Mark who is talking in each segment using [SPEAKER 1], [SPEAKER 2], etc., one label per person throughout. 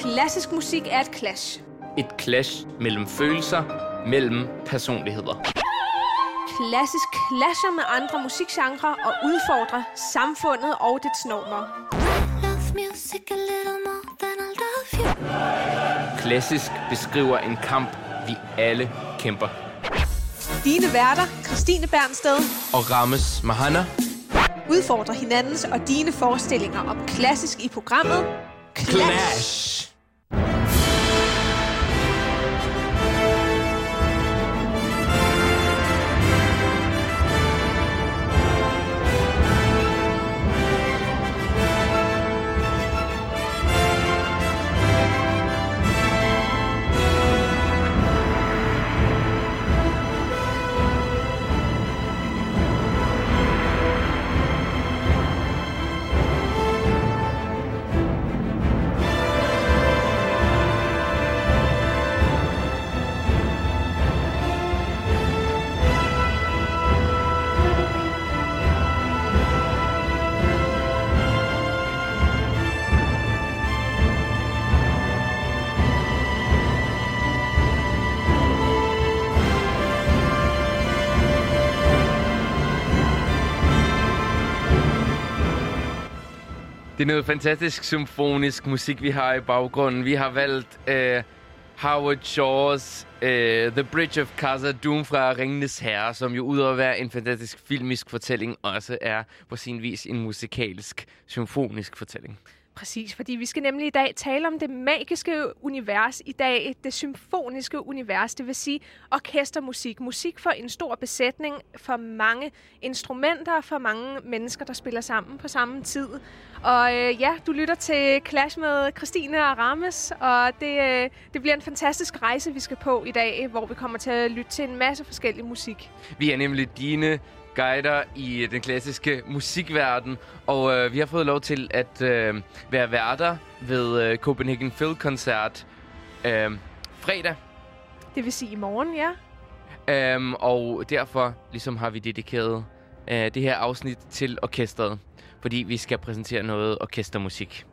[SPEAKER 1] Klassisk musik er et clash.
[SPEAKER 2] Et clash mellem følelser, mellem personligheder.
[SPEAKER 1] Klassisk clasher med andre musikgenre og udfordrer samfundet og dets normer.
[SPEAKER 2] Klassisk beskriver en kamp, vi alle kæmper.
[SPEAKER 1] Dine værter, Christine Bernsted
[SPEAKER 2] Og Rammes Mahana
[SPEAKER 1] udfordrer hinandens og dine forestillinger om klassisk i programmet Clash.
[SPEAKER 2] Det er noget fantastisk symfonisk musik, vi har i baggrunden. Vi har valgt øh, Howard Shaw's øh, The Bridge of Casa Doom fra Ringenes Herre, som jo udover at være en fantastisk filmisk fortælling, også er på sin vis en musikalsk, symfonisk fortælling.
[SPEAKER 1] Præcis, fordi vi skal nemlig i dag tale om det magiske univers i dag, det symfoniske univers, det vil sige orkestermusik. Musik for en stor besætning, for mange instrumenter, for mange mennesker, der spiller sammen på samme tid. Og øh, ja, du lytter til Clash med Christine og Rames, og det, øh, det bliver en fantastisk rejse, vi skal på i dag, hvor vi kommer til at lytte til en masse forskellig musik.
[SPEAKER 2] Vi er nemlig dine guider i den klassiske musikverden, og øh, vi har fået lov til at øh, være værter ved øh, Copenhagen Phil Koncert øh, fredag.
[SPEAKER 1] Det vil sige i morgen, ja.
[SPEAKER 2] Um, og derfor ligesom har vi dedikeret uh, det her afsnit til orkestret, fordi vi skal præsentere noget orkestermusik.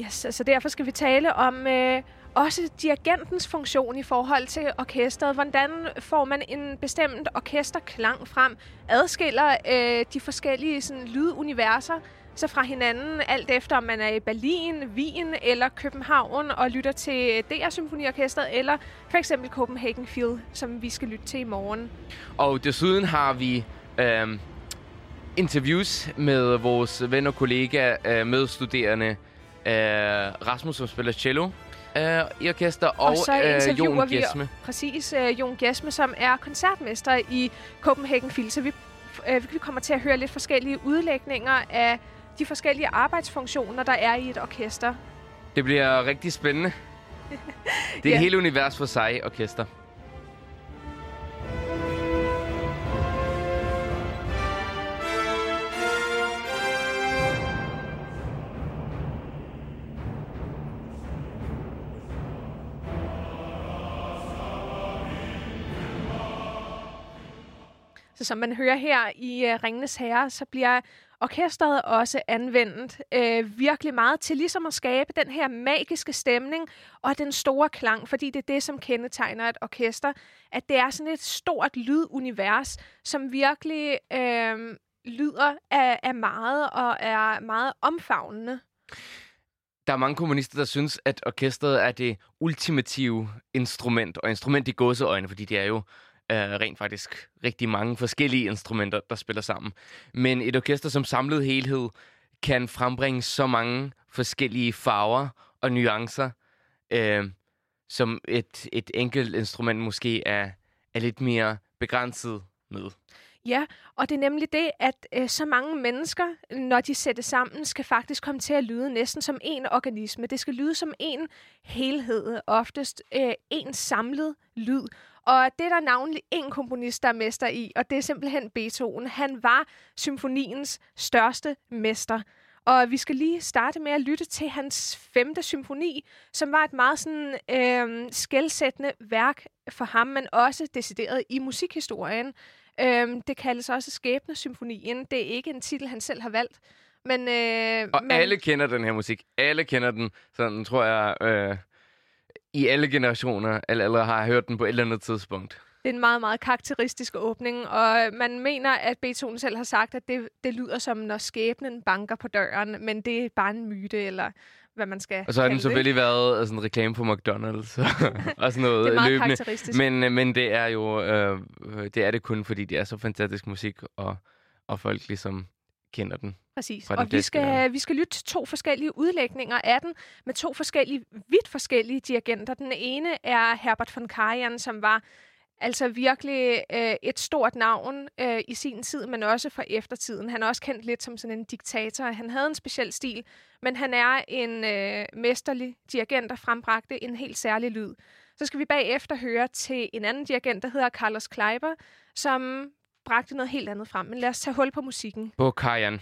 [SPEAKER 1] Yes, altså derfor skal vi tale om øh, også dirigentens funktion i forhold til orkestret. Hvordan får man en bestemt orkesterklang frem? Adskiller øh, de forskellige sådan, lyduniverser så fra hinanden, alt efter om man er i Berlin, Wien eller København og lytter til DR Symfoniorkestret, eller for eksempel Copenhagen Phil, som vi skal lytte til i morgen.
[SPEAKER 2] Og desuden har vi øh, interviews med vores ven og kollega, øh, medstuderende øh, Rasmus, som spiller cello øh, i orkester, og,
[SPEAKER 1] Og så
[SPEAKER 2] øh, Jon
[SPEAKER 1] vi
[SPEAKER 2] Gjesme.
[SPEAKER 1] præcis øh, Jon Gesme, som er koncertmester i Copenhagen Phil. Så vi, øh, vi kommer til at høre lidt forskellige udlægninger af de forskellige arbejdsfunktioner, der er i et orkester.
[SPEAKER 2] Det bliver rigtig spændende. Det er
[SPEAKER 1] Ja.
[SPEAKER 2] et helt univers for sig, orkester.
[SPEAKER 1] Så som man hører her i uh, Ringenes Herre, så bliver orkestret også anvendt øh, virkelig meget til ligesom at skabe den her magiske stemning og den store klang, fordi det er det, som kendetegner et orkester, at det er sådan et stort lydunivers, som virkelig øh, lyder af, af meget og er meget omfavnende.
[SPEAKER 2] Der er mange komponister, der synes, at orkestret er det ultimative instrument, og instrument i gåseøjne, fordi det er jo øh, rent faktisk rigtig mange forskellige instrumenter, der spiller sammen. Men et orkester som samlet helhed kan frembringe så mange forskellige farver og nuancer, øh, som et, et enkelt instrument måske er, er lidt mere begrænset med.
[SPEAKER 1] Ja, og det er nemlig det, at øh, så mange mennesker, når de sættes sammen, skal faktisk komme til at lyde næsten som en organisme. Det skal lyde som en helhed, oftest øh, en samlet lyd. Og det er der navnlig en komponist, der er mester i, og det er simpelthen Beethoven. Han var symfoniens største mester. Og vi skal lige starte med at lytte til hans femte symfoni, som var et meget sådan øh, skældsættende værk for ham, men også decideret i musikhistorien. Øhm, det kaldes også Skæbnesymfonien. Det er ikke en titel, han selv har valgt. Men, øh,
[SPEAKER 2] Og
[SPEAKER 1] men,
[SPEAKER 2] alle kender den her musik. Alle kender den. Sådan tror jeg, øh, i alle generationer, eller, eller har hørt den på et eller andet tidspunkt.
[SPEAKER 1] Det er en meget, meget karakteristisk åbning, og man mener, at Beethoven selv har sagt, at det, det lyder som, når skæbnen banker på døren, men det er bare en myte, eller hvad man skal
[SPEAKER 2] Og så har den
[SPEAKER 1] kalde det,
[SPEAKER 2] selvfølgelig været altså, en reklame på McDonald's og sådan noget
[SPEAKER 1] Det er meget
[SPEAKER 2] løbende.
[SPEAKER 1] karakteristisk.
[SPEAKER 2] Men, øh, men det er jo øh, øh, det er det kun, fordi det er så fantastisk musik, og, og folk ligesom kender den.
[SPEAKER 1] Præcis. Og vi skal, vi skal lytte til to forskellige udlægninger af den, med to forskellige, vidt forskellige dirigenter. Den ene er Herbert von Karajan, som var altså virkelig øh, et stort navn øh, i sin tid, men også fra eftertiden. Han er også kendt lidt som sådan en diktator. Han havde en speciel stil, men han er en øh, mesterlig dirigent, der frembragte en helt særlig lyd. Så skal vi bagefter høre til en anden dirigent, der hedder Carlos Kleiber, som bragte noget helt andet frem. Men lad os tage hul på musikken.
[SPEAKER 2] På Kajan.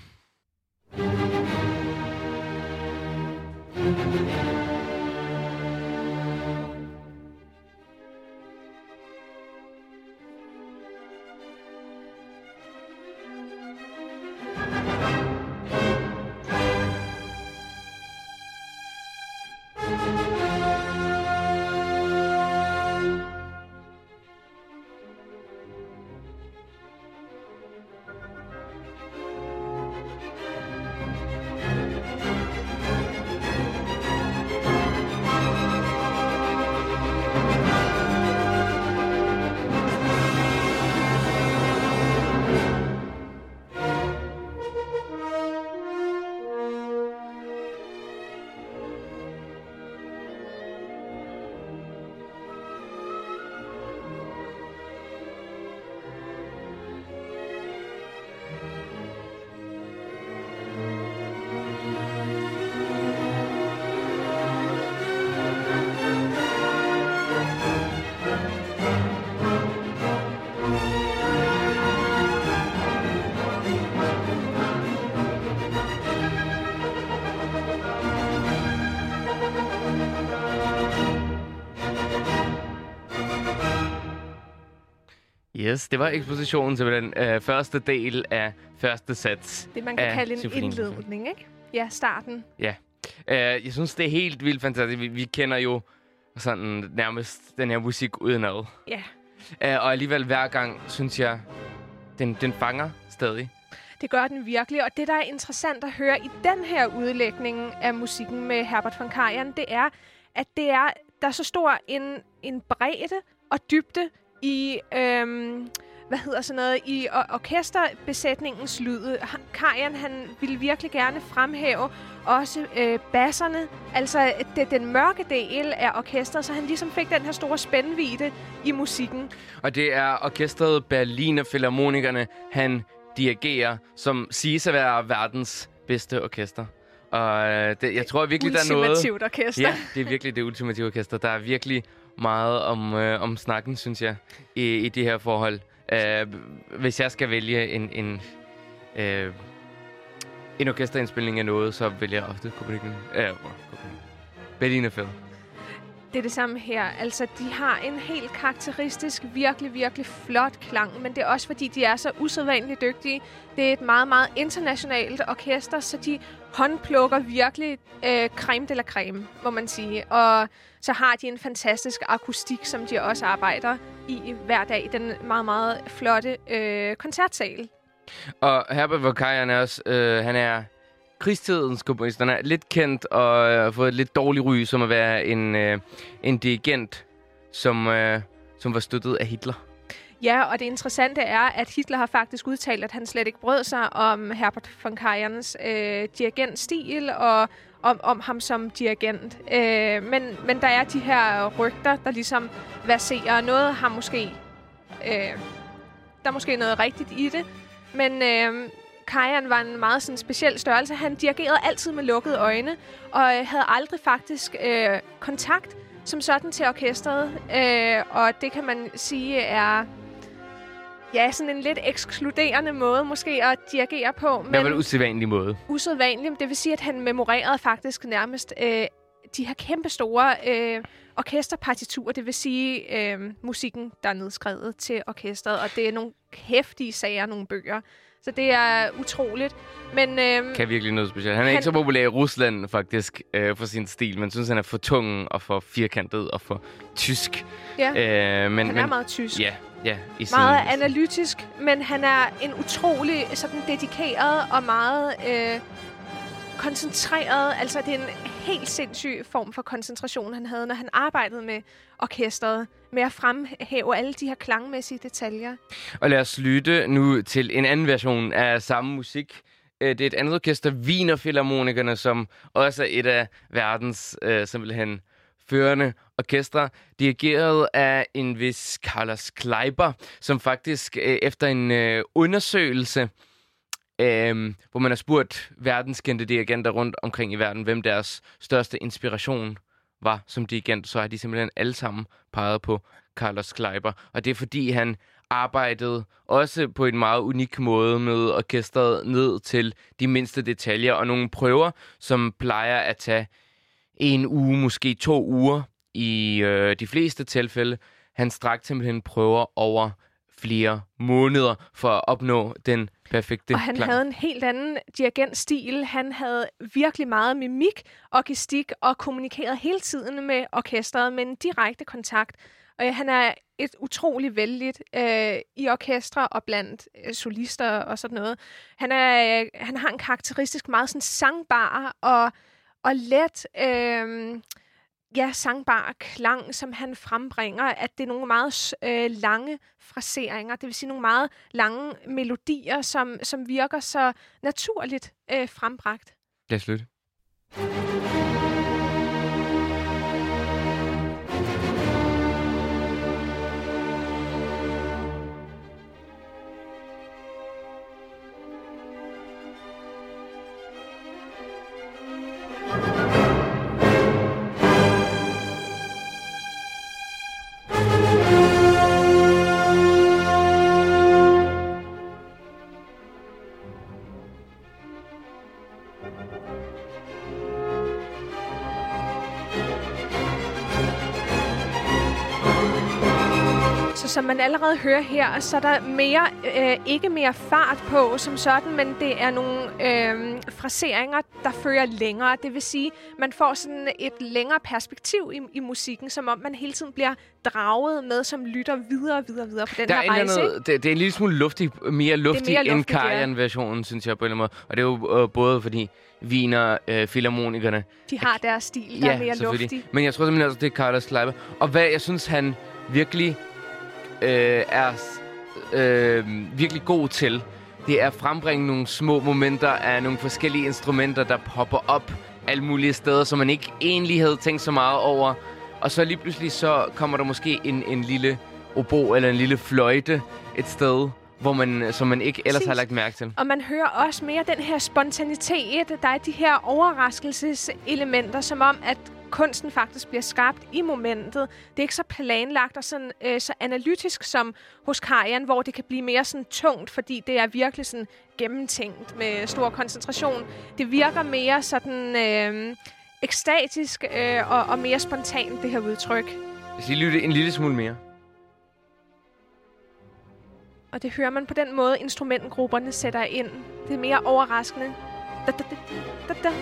[SPEAKER 2] Yes, det var ekspositionen til den øh, første del af første sats.
[SPEAKER 1] Det, man kan kalde en indledning, ikke? Ja, starten.
[SPEAKER 2] Øh, jeg synes, det er helt vildt fantastisk. Vi, vi kender jo sådan nærmest den her musik udenad.
[SPEAKER 1] Ja,
[SPEAKER 2] Øh, og alligevel hver gang, synes jeg, den, den fanger stadig.
[SPEAKER 1] det gør den virkelig. Og det, der er interessant at høre i den her udlægning af musikken med Herbert von Karajan, det er, at det er, der er så stor en, en bredde og dybde i... Øhm, hvad hedder sådan noget, i or- orkesterbesætningens lyd. Karajan, han ville virkelig gerne fremhæve også øh, basserne, altså det, den mørke del af orkestret, så han ligesom fik den her store spændvidde i musikken.
[SPEAKER 2] Og det er orkestret Berliner Philharmonikerne, han dirigerer, som siges at være verdens bedste orkester. Og øh, det, jeg tror virkelig, der er noget...
[SPEAKER 1] Ultimativt orkester.
[SPEAKER 2] Ja, det er virkelig det ultimative orkester. Der er virkelig meget om, øh, om snakken, synes jeg, i, i det her forhold. Øh, hvis jeg skal vælge en, en, øh, en orkesterindspilning af noget, så vælger jeg ofte Copenhagen. Øh, Copenhagen. Berliner Phil.
[SPEAKER 1] Det er det samme her. Altså, de har en helt karakteristisk, virkelig, virkelig flot klang, men det er også fordi, de er så usædvanligt dygtige. Det er et meget, meget internationalt orkester, så de håndplukker virkelig øh, creme de la creme, må man sige. Og så har de en fantastisk akustik, som de også arbejder i hver dag. i Den meget, meget flotte øh, koncertsal.
[SPEAKER 2] Og Herbert Vokarian er også, øh, han er krigstidens komponist. Er lidt kendt og øh, har fået et lidt dårlig ry som at være en, øh, en dirigent, som, øh, som var støttet af Hitler.
[SPEAKER 1] Ja, og det interessante er, at Hitler har faktisk udtalt, at han slet ikke brød sig om Herbert von Karajans øh, dirigentstil og om, om ham som dirigent. Øh, men, men der er de her rygter, der ligesom verserer. Noget har måske... Øh, der er måske noget rigtigt i det, men øh, Kajan var en meget sådan, speciel størrelse. Han dirigerede altid med lukkede øjne, og øh, havde aldrig faktisk øh, kontakt som sådan til orkestret. Øh, og det kan man sige er ja, sådan en lidt ekskluderende måde måske at dirigere på.
[SPEAKER 2] Men... Det var en usædvanlig måde.
[SPEAKER 1] usædvanligt. Det vil sige, at han memorerede faktisk nærmest øh, de her kæmpe store øh, orkesterpartiturer. Det vil sige øh, musikken, der er nedskrevet til orkestret. Og det er nogle hæftige sager, nogle bøger. Så det er utroligt. Men, øhm,
[SPEAKER 2] Kan virkelig noget specielt. Han er
[SPEAKER 1] Han-
[SPEAKER 2] ikke så populær i Rusland, faktisk, øh, for sin stil. Men synes, han er for tung og for firkantet og for tysk.
[SPEAKER 1] ja,
[SPEAKER 2] Øh, men,
[SPEAKER 1] han
[SPEAKER 2] men,
[SPEAKER 1] er meget tysk.
[SPEAKER 2] Ja, ja. I
[SPEAKER 1] meget
[SPEAKER 2] sin,
[SPEAKER 1] analytisk, men han er en utrolig sådan dedikeret og meget øh, koncentreret. Altså, det er en helt sindssyg form for koncentration, han havde, når han arbejdede med orkestret, med at fremhæve alle de her klangmæssige detaljer.
[SPEAKER 2] Og lad os lytte nu til en anden version af samme musik. Øh, det er et andet orkester, Wiener Philharmonikerne, som også er et af verdens øh, simpelthen førende orkestre, dirigeret af en vis Carlos Kleiber, som faktisk øh, efter en øh, undersøgelse, øh, hvor man har spurgt verdenskendte dirigenter rundt omkring i verden, hvem deres største inspiration var som dirigent, så har de simpelthen alle sammen peget på Carlos Kleiber. Og det er fordi, han arbejdede også på en meget unik måde med orkestret ned til de mindste detaljer og nogle prøver, som plejer at tage en uge, måske to uger i øh, de fleste tilfælde. Han strakte simpelthen prøver over flere måneder for at opnå den perfekte
[SPEAKER 1] Og han
[SPEAKER 2] klang.
[SPEAKER 1] havde en helt anden dirigentstil. Han havde virkelig meget mimik og gestik og kommunikerede hele tiden med orkestret med en direkte kontakt. Og han er et utrolig vældigt øh, i orkestre og blandt øh, solister og sådan noget. Han, er, øh, han har en karakteristisk meget sådan sangbar og, og let... Øh, ja, sangbar klang, som han frembringer, at det er nogle meget øh, lange fraseringer, det vil sige nogle meget lange melodier, som, som virker så naturligt øh, frembragt.
[SPEAKER 2] Lad os lytte.
[SPEAKER 1] Som man allerede hører her, så er der mere, øh, ikke mere fart på som sådan, men det er nogle øh, fraseringer, der fører længere. Det vil sige, man får sådan et længere perspektiv i, i musikken, som om man hele tiden bliver draget med, som lytter videre og videre, videre på den
[SPEAKER 2] Der er
[SPEAKER 1] her
[SPEAKER 2] eller
[SPEAKER 1] rejse.
[SPEAKER 2] andet, det, det er en lille smule luftig, mere luftig
[SPEAKER 1] mere
[SPEAKER 2] end
[SPEAKER 1] luftigt, ja.
[SPEAKER 2] Karajan-versionen, synes jeg på en eller anden måde. Og det er jo øh, både fordi Wiener øh, Philharmonikerne
[SPEAKER 1] De har deres stil, der er mere luftig.
[SPEAKER 2] Men jeg tror simpelthen også, det er Carlos Kleiber. Og hvad jeg synes, han virkelig øh, er øh, virkelig god til, det er at frembringe nogle små momenter af nogle forskellige instrumenter, der popper op alle mulige steder, som man ikke egentlig havde tænkt så meget over. Og så lige pludselig så kommer der måske en, en lille obo eller en lille fløjte et sted, hvor man, som man ikke ellers
[SPEAKER 1] Præcis.
[SPEAKER 2] har lagt mærke til.
[SPEAKER 1] Og man hører også mere den her spontanitet. Der er de her overraskelseselementer, som om, at kunsten faktisk bliver skabt i momentet. Det er ikke så planlagt og sådan, øh, så analytisk som hos Karajan, hvor det kan blive mere sådan tungt, fordi det er virkelig sådan gennemtænkt med stor koncentration. Det virker mere sådan øh, ekstatisk øh, og, og mere spontant, det her udtryk.
[SPEAKER 2] Hvis I lytte en lille smule mere.
[SPEAKER 1] Og det hører man på den måde, instrumentgrupperne sætter ind. Det er mere overraskende. Da, da, da, da, da.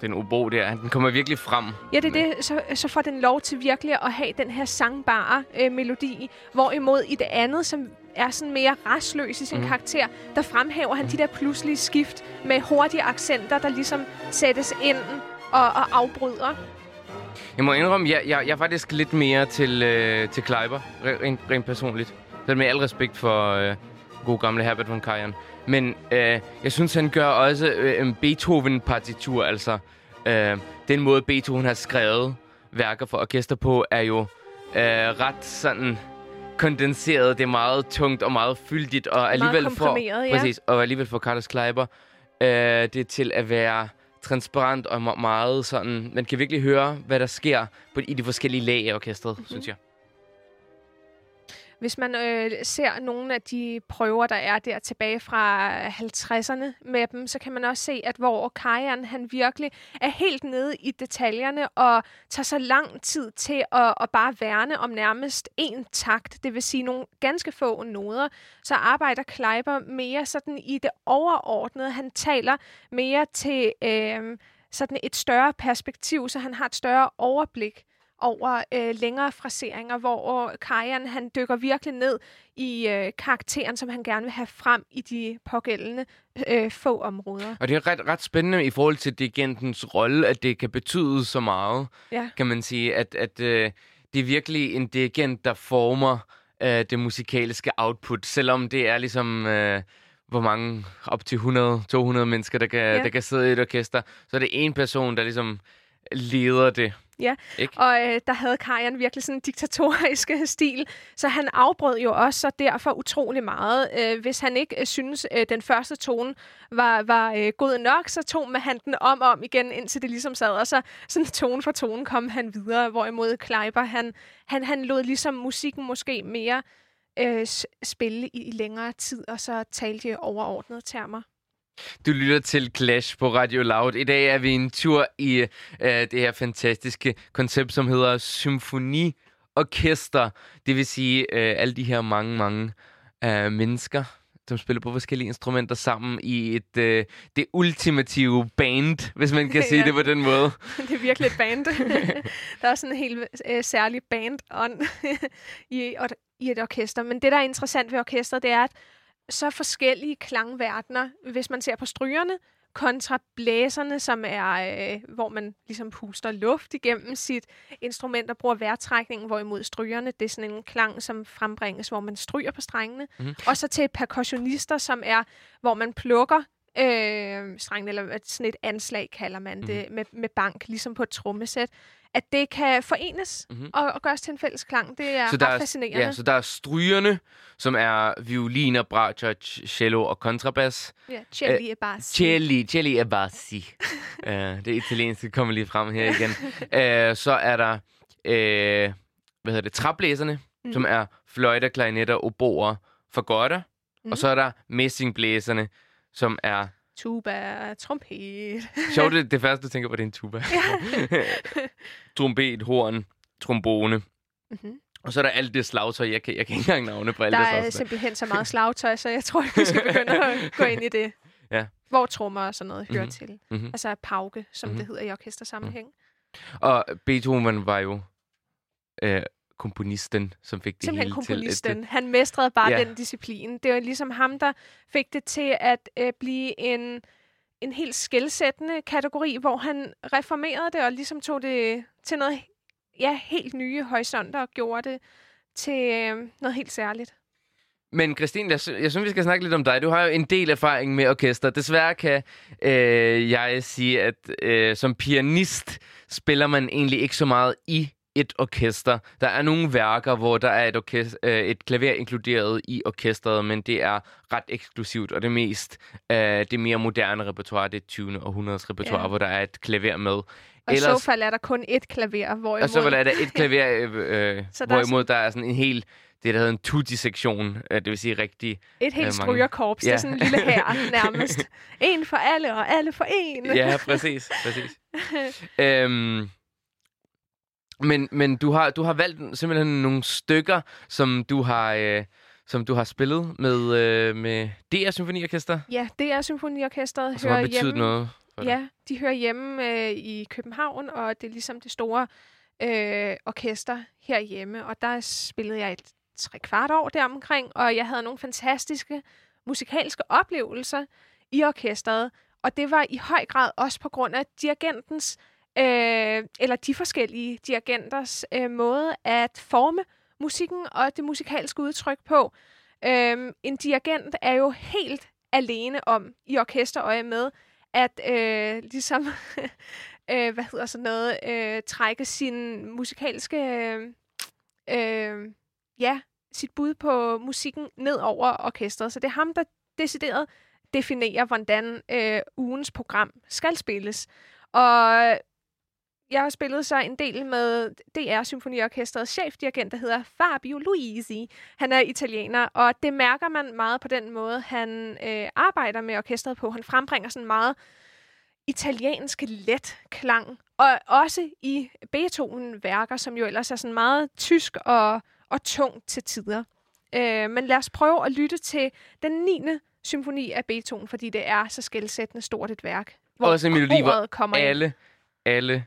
[SPEAKER 2] Den obo der, den kommer virkelig frem.
[SPEAKER 1] Ja, det er det. Så, så får den lov til virkelig at have den her sangbare øh, melodi. Hvorimod i det andet, som er sådan mere restløs i sin
[SPEAKER 2] Mhm.
[SPEAKER 1] mm. karakter, der fremhæver han de der pludselige skift med hurtige accenter, der ligesom sættes ind og, og afbryder.
[SPEAKER 2] Jeg må indrømme, jeg, jeg, jeg er faktisk lidt mere til, øh, til Kleiber, re- rent, rent personligt. Så med al respekt for øh, god gamle Herbert von Karajan. Men øh, jeg synes, han gør også øh, en Beethoven-partitur. Altså, øh, den måde Beethoven har skrevet værker for orkester på, er jo øh, ret sådan kondenseret. Det er meget tungt og meget fyldigt. Og alligevel for,
[SPEAKER 1] ja.
[SPEAKER 2] Præcis, og alligevel for Carlos Kleiber øh, det er til at være transparent og me- meget sådan... Man kan virkelig høre, hvad der sker på, i de forskellige lag af orkestret, mm-hmm. synes jeg.
[SPEAKER 1] Hvis man øh, ser nogle af de prøver, der er der tilbage fra 50'erne med dem, så kan man også se, at hvor Kajan han virkelig er helt nede i detaljerne og tager så lang tid til at, at bare værne om nærmest en takt, det vil sige nogle ganske få noder, så arbejder Kleiber mere sådan i det overordnede. Han taler mere til øh, sådan et større perspektiv, så han har et større overblik over øh, længere fraseringer, hvor Kajan han dykker virkelig ned i øh, karakteren, som han gerne vil have frem i de pågældende øh, få områder.
[SPEAKER 2] Og det er ret, ret spændende i forhold til dirigentens rolle, at det kan betyde så meget, ja. kan man sige, at, at øh, det er virkelig en dirigent, der former øh, det musikalske output, selvom det er ligesom... Øh, hvor mange, op til 100-200 mennesker, der kan, ja. der kan sidde i et orkester, så er det en person, der ligesom leder det.
[SPEAKER 1] Ja, ikke? og øh, der havde Kajan virkelig sådan en diktatorisk stil, så han afbrød jo også så derfor utrolig meget. Øh, hvis han ikke øh, synes, øh, den første tone var, var øh, god nok, så tog man han den om og om igen, indtil det ligesom sad, og så sådan tone for tone kom han videre, hvorimod Kleiber, han, han, han lod ligesom musikken måske mere øh, spille i, i længere tid, og så talte de overordnede termer.
[SPEAKER 2] Du lytter til Clash på Radio Loud. I dag er vi en tur i øh, det her fantastiske koncept, som hedder symfoniorkester. Det vil sige øh, alle de her mange, mange øh, mennesker, som spiller på forskellige instrumenter sammen i et øh, det ultimative band, hvis man kan sige ja. det på den måde.
[SPEAKER 1] det er virkelig et band. der er sådan en helt øh, særlig band on i, i et orkester. Men det, der er interessant ved orkestret, det er, at så forskellige klangverdener, hvis man ser på strygerne, kontra blæserne, som er, øh, hvor man ligesom puster luft igennem sit instrument og bruger vejrtrækningen, hvorimod strygerne, det er sådan en klang, som frembringes, hvor man stryger på strengene. Mm-hmm. Og så til percussionister, som er, hvor man plukker øh, strengen, eller sådan et anslag kalder man det, mm-hmm. med, med bank, ligesom på et trommesæt at det kan forenes mm-hmm. og, og gøres til en fælles klang. Det er
[SPEAKER 2] så der
[SPEAKER 1] ret
[SPEAKER 2] er,
[SPEAKER 1] fascinerende.
[SPEAKER 2] Ja, så der er strygerne, som er violiner, bratscher, cello og kontrabas.
[SPEAKER 1] Ja, celli e bassi.
[SPEAKER 2] Celli, celli e bassi. uh, det italienske kommer lige frem her igen. uh, så er der, uh, hvad hedder det, træblæserne, mm. som er fløjter, klarinetter, oboer, fagotter. Mm. Og så er der messingblæserne, som er
[SPEAKER 1] tuba, trompet.
[SPEAKER 2] Sjovt, det, det første, du tænker på, det er en tuba. Ja. Trompet, horn, trombone. Mm-hmm. Og så er der alt det slagtøj. Jeg kan, jeg kan ikke engang navne på alt
[SPEAKER 1] der
[SPEAKER 2] det
[SPEAKER 1] slagtøj. Der er simpelthen så meget slagtøj, så jeg tror vi skal begynde at gå ind i det. Ja. Hvor trommer og sådan noget hører mm-hmm. til. Mm-hmm. Altså pauke, som mm-hmm. det hedder i orkestersammenhæng. Mm-hmm.
[SPEAKER 2] Og Beethoven var jo øh, komponisten, som fik det Simpelthen hele
[SPEAKER 1] komponisten.
[SPEAKER 2] til.
[SPEAKER 1] Han mestrede bare ja. den disciplin. Det var ligesom ham, der fik det til at øh, blive en, en helt skældsættende kategori, hvor han reformerede det og ligesom tog det til noget ja, helt nye horisonter og gjorde det til øh, noget helt særligt.
[SPEAKER 2] Men Christine, jeg, jeg synes, vi skal snakke lidt om dig. Du har jo en del erfaring med orkester. Desværre kan øh, jeg sige, at øh, som pianist spiller man egentlig ikke så meget i et orkester. Der er nogle værker, hvor der er et, orkester, øh, et klaver inkluderet i orkestret, men det er ret eksklusivt, og det mest øh, det mere moderne repertoire, det er 20. århundredes repertoire, ja. hvor der er et klaver med. Og
[SPEAKER 1] Ellers, i så fald er der kun et klaver, hvorimod...
[SPEAKER 2] Og så er der et klaver, øh, øh, så der hvorimod er sådan... der er sådan en hel det, der hedder en tutti-sektion, øh, det vil sige rigtig...
[SPEAKER 1] Et helt øh, strygerkorps, ja. det er sådan en lille her nærmest. En for alle, og alle for en.
[SPEAKER 2] ja, præcis. præcis. øhm, men, men du, har, du har valgt simpelthen nogle stykker, som du har... Øh, som du har spillet med, øh, med DR Symfoniorkester?
[SPEAKER 1] Ja, DR Symfoniorkestret
[SPEAKER 2] hører har betydet hjemme. noget
[SPEAKER 1] for dig. Ja, de hører hjemme øh, i København, og det er ligesom det store øh, orkester herhjemme. Og der spillede jeg et tre kvart år deromkring, og jeg havde nogle fantastiske musikalske oplevelser i orkestret. Og det var i høj grad også på grund af dirigentens øh, eller de forskellige dirigenters øh, måde at forme musikken og det musikalske udtryk på. Øh, en dirigent er jo helt alene om i orkesterøje med at øh, ligesom øh, hvad hedder sådan noget øh, trække sin musikalske øh, øh, ja sit bud på musikken ned over orkestret. Så det er ham der decideret definerer hvordan øh, ugens program skal spilles. Og jeg har spillet så en del med DR Symfoniorkestrets chefdirigent, der hedder Fabio Luisi. Han er italiener, og det mærker man meget på den måde, han øh, arbejder med orkestret på. Han frembringer sådan meget italiensk let klang, og også i Beethoven-værker, som jo ellers er sådan meget tysk og, og tung til tider. Øh, men lad os prøve at lytte til den 9. symfoni af Beethoven, fordi det er så skældsættende stort et værk.
[SPEAKER 2] Hvor også en melodi, hvor kommer alle, ind. alle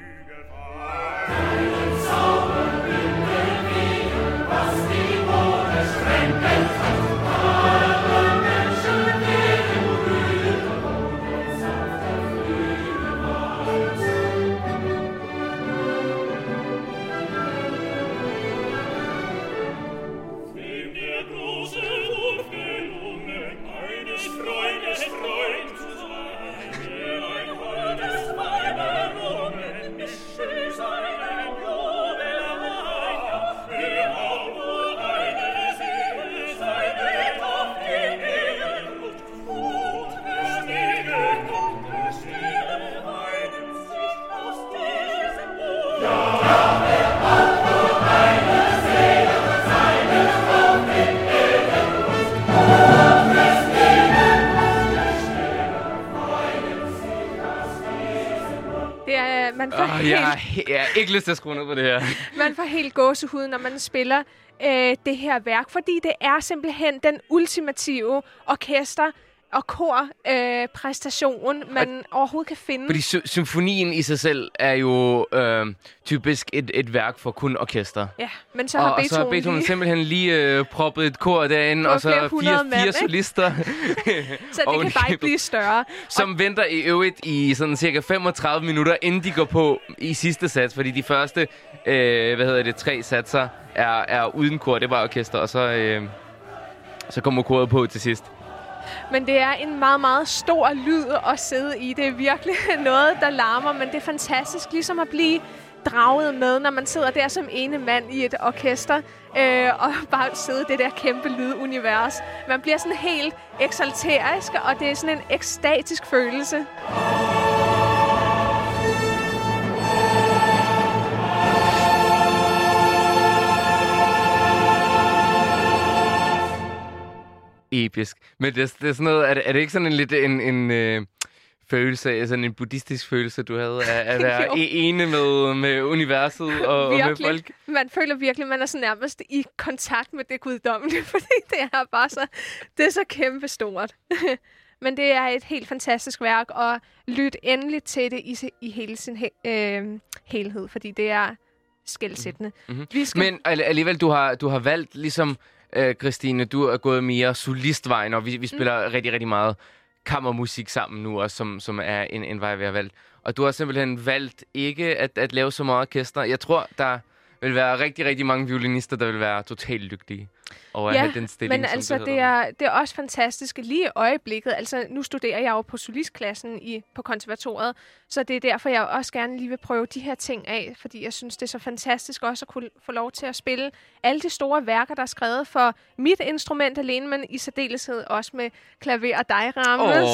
[SPEAKER 2] Amen.
[SPEAKER 1] Helt,
[SPEAKER 2] jeg, har- jeg har ikke lyst til at skrue ned på det her.
[SPEAKER 1] man får helt gåsehud, når man spiller øh, det her værk, fordi det er simpelthen den ultimative orkester- og kor-præstation, øh, præstation, man overhovedet kan finde.
[SPEAKER 2] Fordi sy- symfonien i sig selv er jo øh, typisk et, et værk for kun orkester.
[SPEAKER 1] Ja, men så har
[SPEAKER 2] og, og så
[SPEAKER 1] Beethoven,
[SPEAKER 2] har Beethoven
[SPEAKER 1] lige,
[SPEAKER 2] simpelthen lige øh, proppet et kor derinde, og så fire,
[SPEAKER 1] mand,
[SPEAKER 2] fire solister,
[SPEAKER 1] så det kan bare ikke blive større.
[SPEAKER 2] som venter i øvrigt i sådan cirka 35 minutter, inden de går på i sidste sats. Fordi de første, øh, hvad hedder det, tre satser er, er uden kor, det var orkester, og så, øh, så kommer koret på til sidst.
[SPEAKER 1] Men det er en meget, meget stor lyd at sidde i. Det er virkelig noget, der larmer, men det er fantastisk ligesom at blive draget med, når man sidder der som ene mand i et orkester, øh, og bare sidde i det der kæmpe lydunivers. Man bliver sådan helt eksalterisk, og det er sådan en ekstatisk følelse.
[SPEAKER 2] Episk. Men det, er- det er sådan noget, er det, er det ikke sådan en lidt en, en øh, følelse, sådan en buddhistisk følelse, du havde af at være e- ene med, med universet og, og med folk?
[SPEAKER 1] Man føler virkelig, man er så nærmest i kontakt med det guddommelige, fordi det er bare så, det er så kæmpe stort. Men det er et helt fantastisk værk, og lyt endelig til det i, i hele sin he- øh, helhed, fordi det er skældsættende.
[SPEAKER 2] Mhm.
[SPEAKER 1] Vi skal
[SPEAKER 2] Men al- alligevel, du har, du har valgt, ligesom øh, Christine, du er gået mere solistvejen, og vi, vi spiller mm. rigtig, rigtig meget kammermusik sammen nu, også, som, som er en, en vej, vi har valgt. Og du har simpelthen valgt ikke at, at lave så meget orkester. Jeg tror, der vil være rigtig, rigtig mange violinister, der vil være totalt lykkelige over at
[SPEAKER 1] Ja,
[SPEAKER 2] have den stilling,
[SPEAKER 1] Men
[SPEAKER 2] som
[SPEAKER 1] altså,
[SPEAKER 2] det,
[SPEAKER 1] det er, det er også fantastisk lige i øjeblikket. Altså, nu studerer jeg jo på solistklassen i, på konservatoriet, så det er derfor, jeg også gerne lige vil prøve de her ting af, fordi jeg synes, det er så fantastisk også at kunne få lov til at spille alle de store værker, der er skrevet for mit instrument alene, men i særdeleshed også med klaver og dig, Rammes.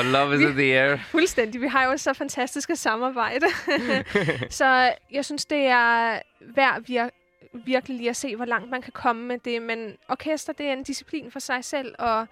[SPEAKER 2] Oh, love is
[SPEAKER 1] Vi-
[SPEAKER 2] in the air.
[SPEAKER 1] Fuldstændig. Vi har jo så fantastiske samarbejde. så jeg synes, det er værd vir- virkelig lige at se, hvor langt man kan komme med det. Men orkester, det er en disciplin for sig selv, og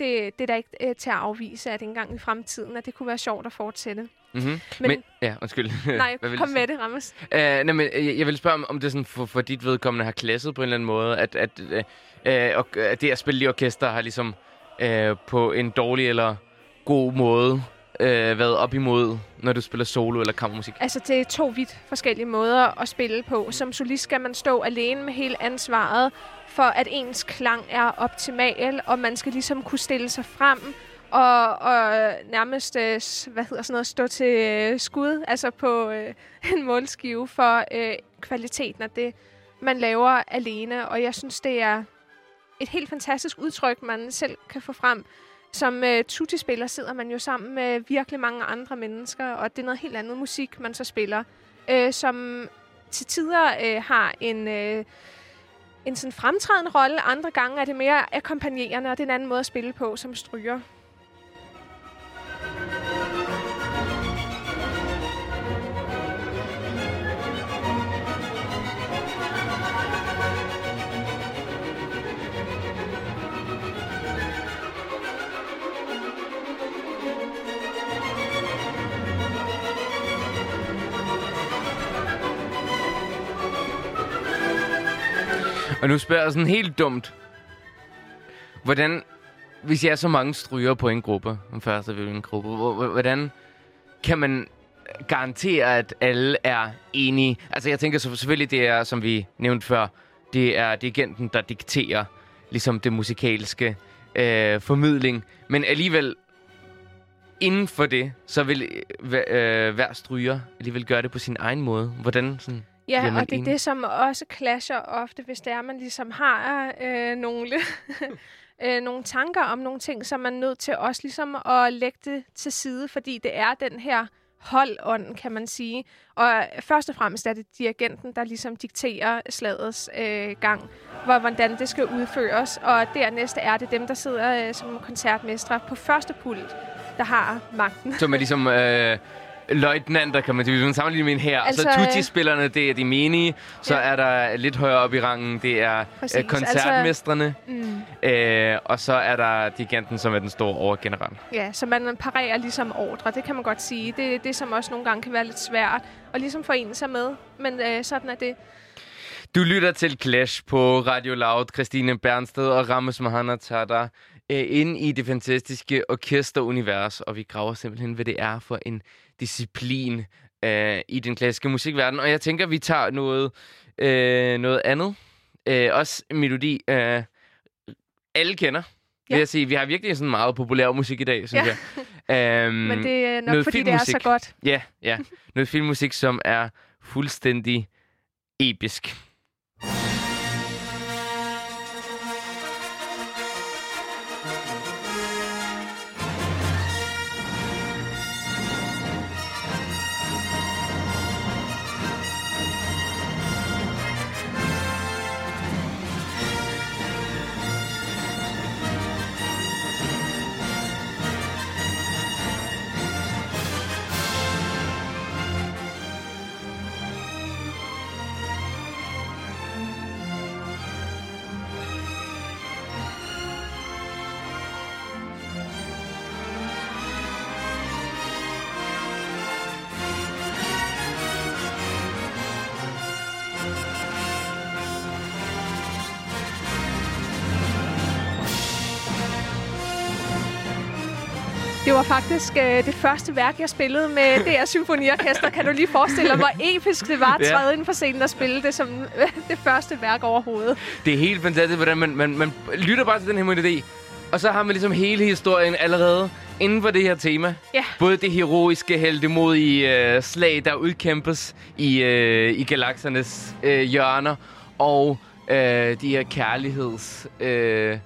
[SPEAKER 1] det, det er da ikke øh, til at afvise, at engang i fremtiden, at det kunne være sjovt at fortsætte.
[SPEAKER 2] Mm-hmm.
[SPEAKER 1] Men-
[SPEAKER 2] Men, ja, undskyld.
[SPEAKER 1] Nej,
[SPEAKER 2] Hvad
[SPEAKER 1] kom med det, Rammes.
[SPEAKER 2] Uh, nej, men jeg, jeg vil spørge, om, om det sådan for, for dit vedkommende har klasset på en eller anden måde, at, at, uh, uh, og, at det at spille i orkester har ligesom uh, på en dårlig eller god måde øh, været op imod, når du spiller solo eller kammermusik.
[SPEAKER 1] Altså, det er to vidt forskellige måder at spille på. Som solist skal man stå alene med hele ansvaret for, at ens klang er optimal, og man skal ligesom kunne stille sig frem og, og nærmest, øh, hvad hedder sådan noget, stå til øh, skud, altså på øh, en målskive for øh, kvaliteten af det, man laver alene. Og jeg synes, det er et helt fantastisk udtryk, man selv kan få frem. Som øh, tutti-spiller sidder man jo sammen med virkelig mange andre mennesker, og det er noget helt andet musik, man så spiller, øh, som til tider øh, har en... Øh, en sådan fremtrædende rolle. Andre gange er det mere akkompagnerende, og det er en anden måde at spille på som stryger.
[SPEAKER 2] Og nu spørger jeg sådan helt dumt. Hvordan, hvis jeg er så mange stryger på en gruppe, en første en gruppe, hvordan kan man garantere, at alle er enige? Altså jeg tænker så selvfølgelig, det er, som vi nævnte før, det er dirigenten, der dikterer ligesom det musikalske øh, formidling. Men alligevel, inden for det, så vil øh, hver øh, stryger alligevel gøre det på sin egen måde. Hvordan sådan...
[SPEAKER 1] Ja, og det er det, som også clasher ofte, hvis det er, man ligesom har øh, nogle, øh, nogle tanker om nogle ting, som man er nødt til også ligesom at lægge det til side, fordi det er den her holdånd, kan man sige. Og først og fremmest er det dirigenten, der ligesom dikterer slagets øh, gang, hvor, hvordan det skal udføres. Og dernæst er det dem, der sidder øh, som koncertmestre på første pult, der har magten.
[SPEAKER 2] Som er ligesom... Øh løjtnanter, kan man sige. Hvis man sammenligner med en her. Altså, så Tutti-spillerne, det er de menige. Så ja. er der lidt højere op i rangen, det er Præcis. Øh, koncertmestrene. Altså, mm. øh, og så er der dirigenten, som er den store overgeneral.
[SPEAKER 1] Ja, så man parerer ligesom ordre, det kan man godt sige. Det er det, som også nogle gange kan være lidt svært at ligesom forene sig med. Men øh, sådan er det.
[SPEAKER 2] Du lytter til Clash på Radio Loud. Christine Bernsted og Rammes Mahana tager dig øh, ind i det fantastiske orkesterunivers, og vi graver simpelthen, hvad det er for en disciplin øh, i den klassiske musikverden. Og jeg tænker, vi tager noget, øh, noget andet. Øh, også melodi, øh, alle kender. Ja. Vil jeg sige. Vi har virkelig sådan meget populær musik i dag, synes ja.
[SPEAKER 1] jeg. Um, Men det er nok, fordi det er så godt.
[SPEAKER 2] Ja, ja. Noget filmmusik, som er fuldstændig episk.
[SPEAKER 1] Var faktisk øh, det første værk, jeg spillede med DR Symfoniorkester. Kan du lige forestille dig, hvor episk det var at træde ind på scenen og spille det som øh, det første værk overhovedet?
[SPEAKER 2] Det er helt fantastisk, hvordan man, man, man lytter bare til den her melodi, og så har man ligesom hele historien allerede inden for det her tema.
[SPEAKER 1] Ja.
[SPEAKER 2] Både det heroiske heldemodige øh, slag, der udkæmpes i, øh, i galaksernes øh, hjørner, og øh, de her kærligheds... Øh,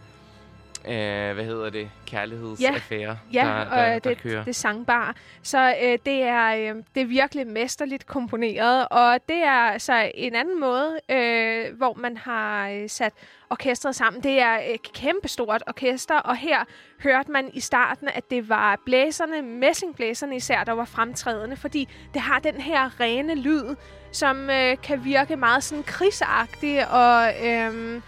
[SPEAKER 2] øh, hvad hedder det, kærlighedsaffære,
[SPEAKER 1] ja,
[SPEAKER 2] der,
[SPEAKER 1] der, der, det,
[SPEAKER 2] kører.
[SPEAKER 1] det sangbar. Så øh, det, er, øh, det er virkelig mesterligt komponeret, og det er så en anden måde, øh, hvor man har øh, sat orkestret sammen. Det er et kæmpestort orkester, og her hørte man i starten, at det var blæserne, messingblæserne især, der var fremtrædende, fordi det har den her rene lyd, som øh, kan virke meget sådan krigsagtig og... Øh,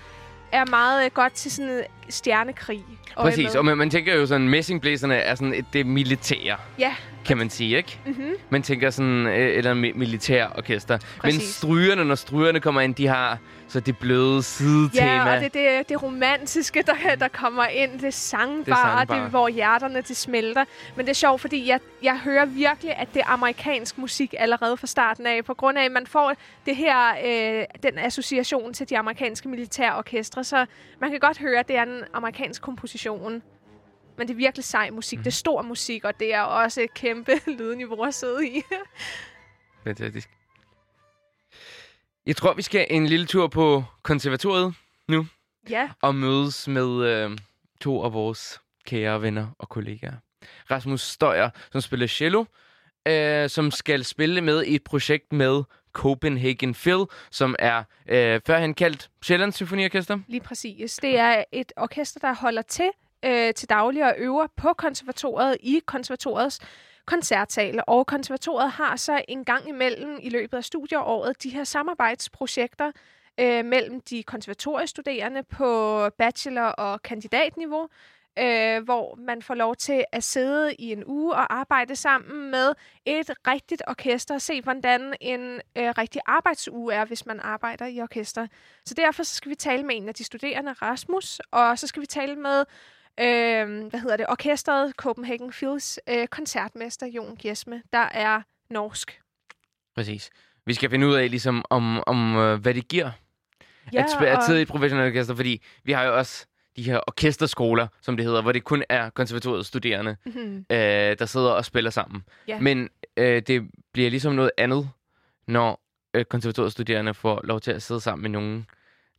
[SPEAKER 1] er meget godt til sådan stjernekrig.
[SPEAKER 2] Præcis, og man, man tænker jo sådan, messingblæserne er sådan et, det militære.
[SPEAKER 1] Ja.
[SPEAKER 2] Kan man sige, ikke? Mm-hmm. Man tænker sådan, øh, eller militær orkester. Men strygerne, når strygerne kommer ind, de har så det bløde sidetema.
[SPEAKER 1] Ja, og det det, det romantiske, der, der kommer ind. Det sangbare, det, det hvor hjerterne det smelter. Men det er sjovt, fordi jeg, jeg hører virkelig, at det er amerikansk musik allerede fra starten af. På grund af, at man får det her, øh, den association til de amerikanske militærorkestre. Så man kan godt høre, at det er en amerikansk komposition. Men det er virkelig sej musik. Mm. Det er stor musik, og det er også et kæmpe lydniveau at sidde i.
[SPEAKER 2] Fantastisk. Jeg tror, vi skal en lille tur på konservatoriet nu.
[SPEAKER 1] Ja.
[SPEAKER 2] Og mødes med øh, to af vores kære venner og kollegaer. Rasmus Støjer, som spiller cello, øh, som skal spille med i et projekt med Copenhagen Phil, som er øh, førhen kaldt Sjællands Symfoniorkester.
[SPEAKER 1] Lige præcis. Det er et orkester, der holder til øh, til daglig og øver på konservatoriet i konservatoriets koncertsal. Og konservatoriet har så en gang imellem i løbet af studieåret de her samarbejdsprojekter øh, mellem de konservatoriestuderende på bachelor- og kandidatniveau, øh, hvor man får lov til at sidde i en uge og arbejde sammen med et rigtigt orkester og se, hvordan en øh, rigtig arbejdsuge er, hvis man arbejder i orkester. Så derfor så skal vi tale med en af de studerende, Rasmus, og så skal vi tale med øh, hvad hedder det, orkestret Copenhagen Phils øh, koncertmester Jon Gjesme, der er norsk.
[SPEAKER 2] Præcis. Vi skal finde ud af, ligesom, om, om øh, hvad det giver ja, at, at sidde i et professionelt orkester, fordi vi har jo også de her orkesterskoler, som det hedder, hvor det kun er konservatoriets studerende, mm-hmm. øh, der sidder og spiller sammen. Yeah. Men øh, det bliver ligesom noget andet, når øh, konservatoriets studerende får lov til at sidde sammen med nogen,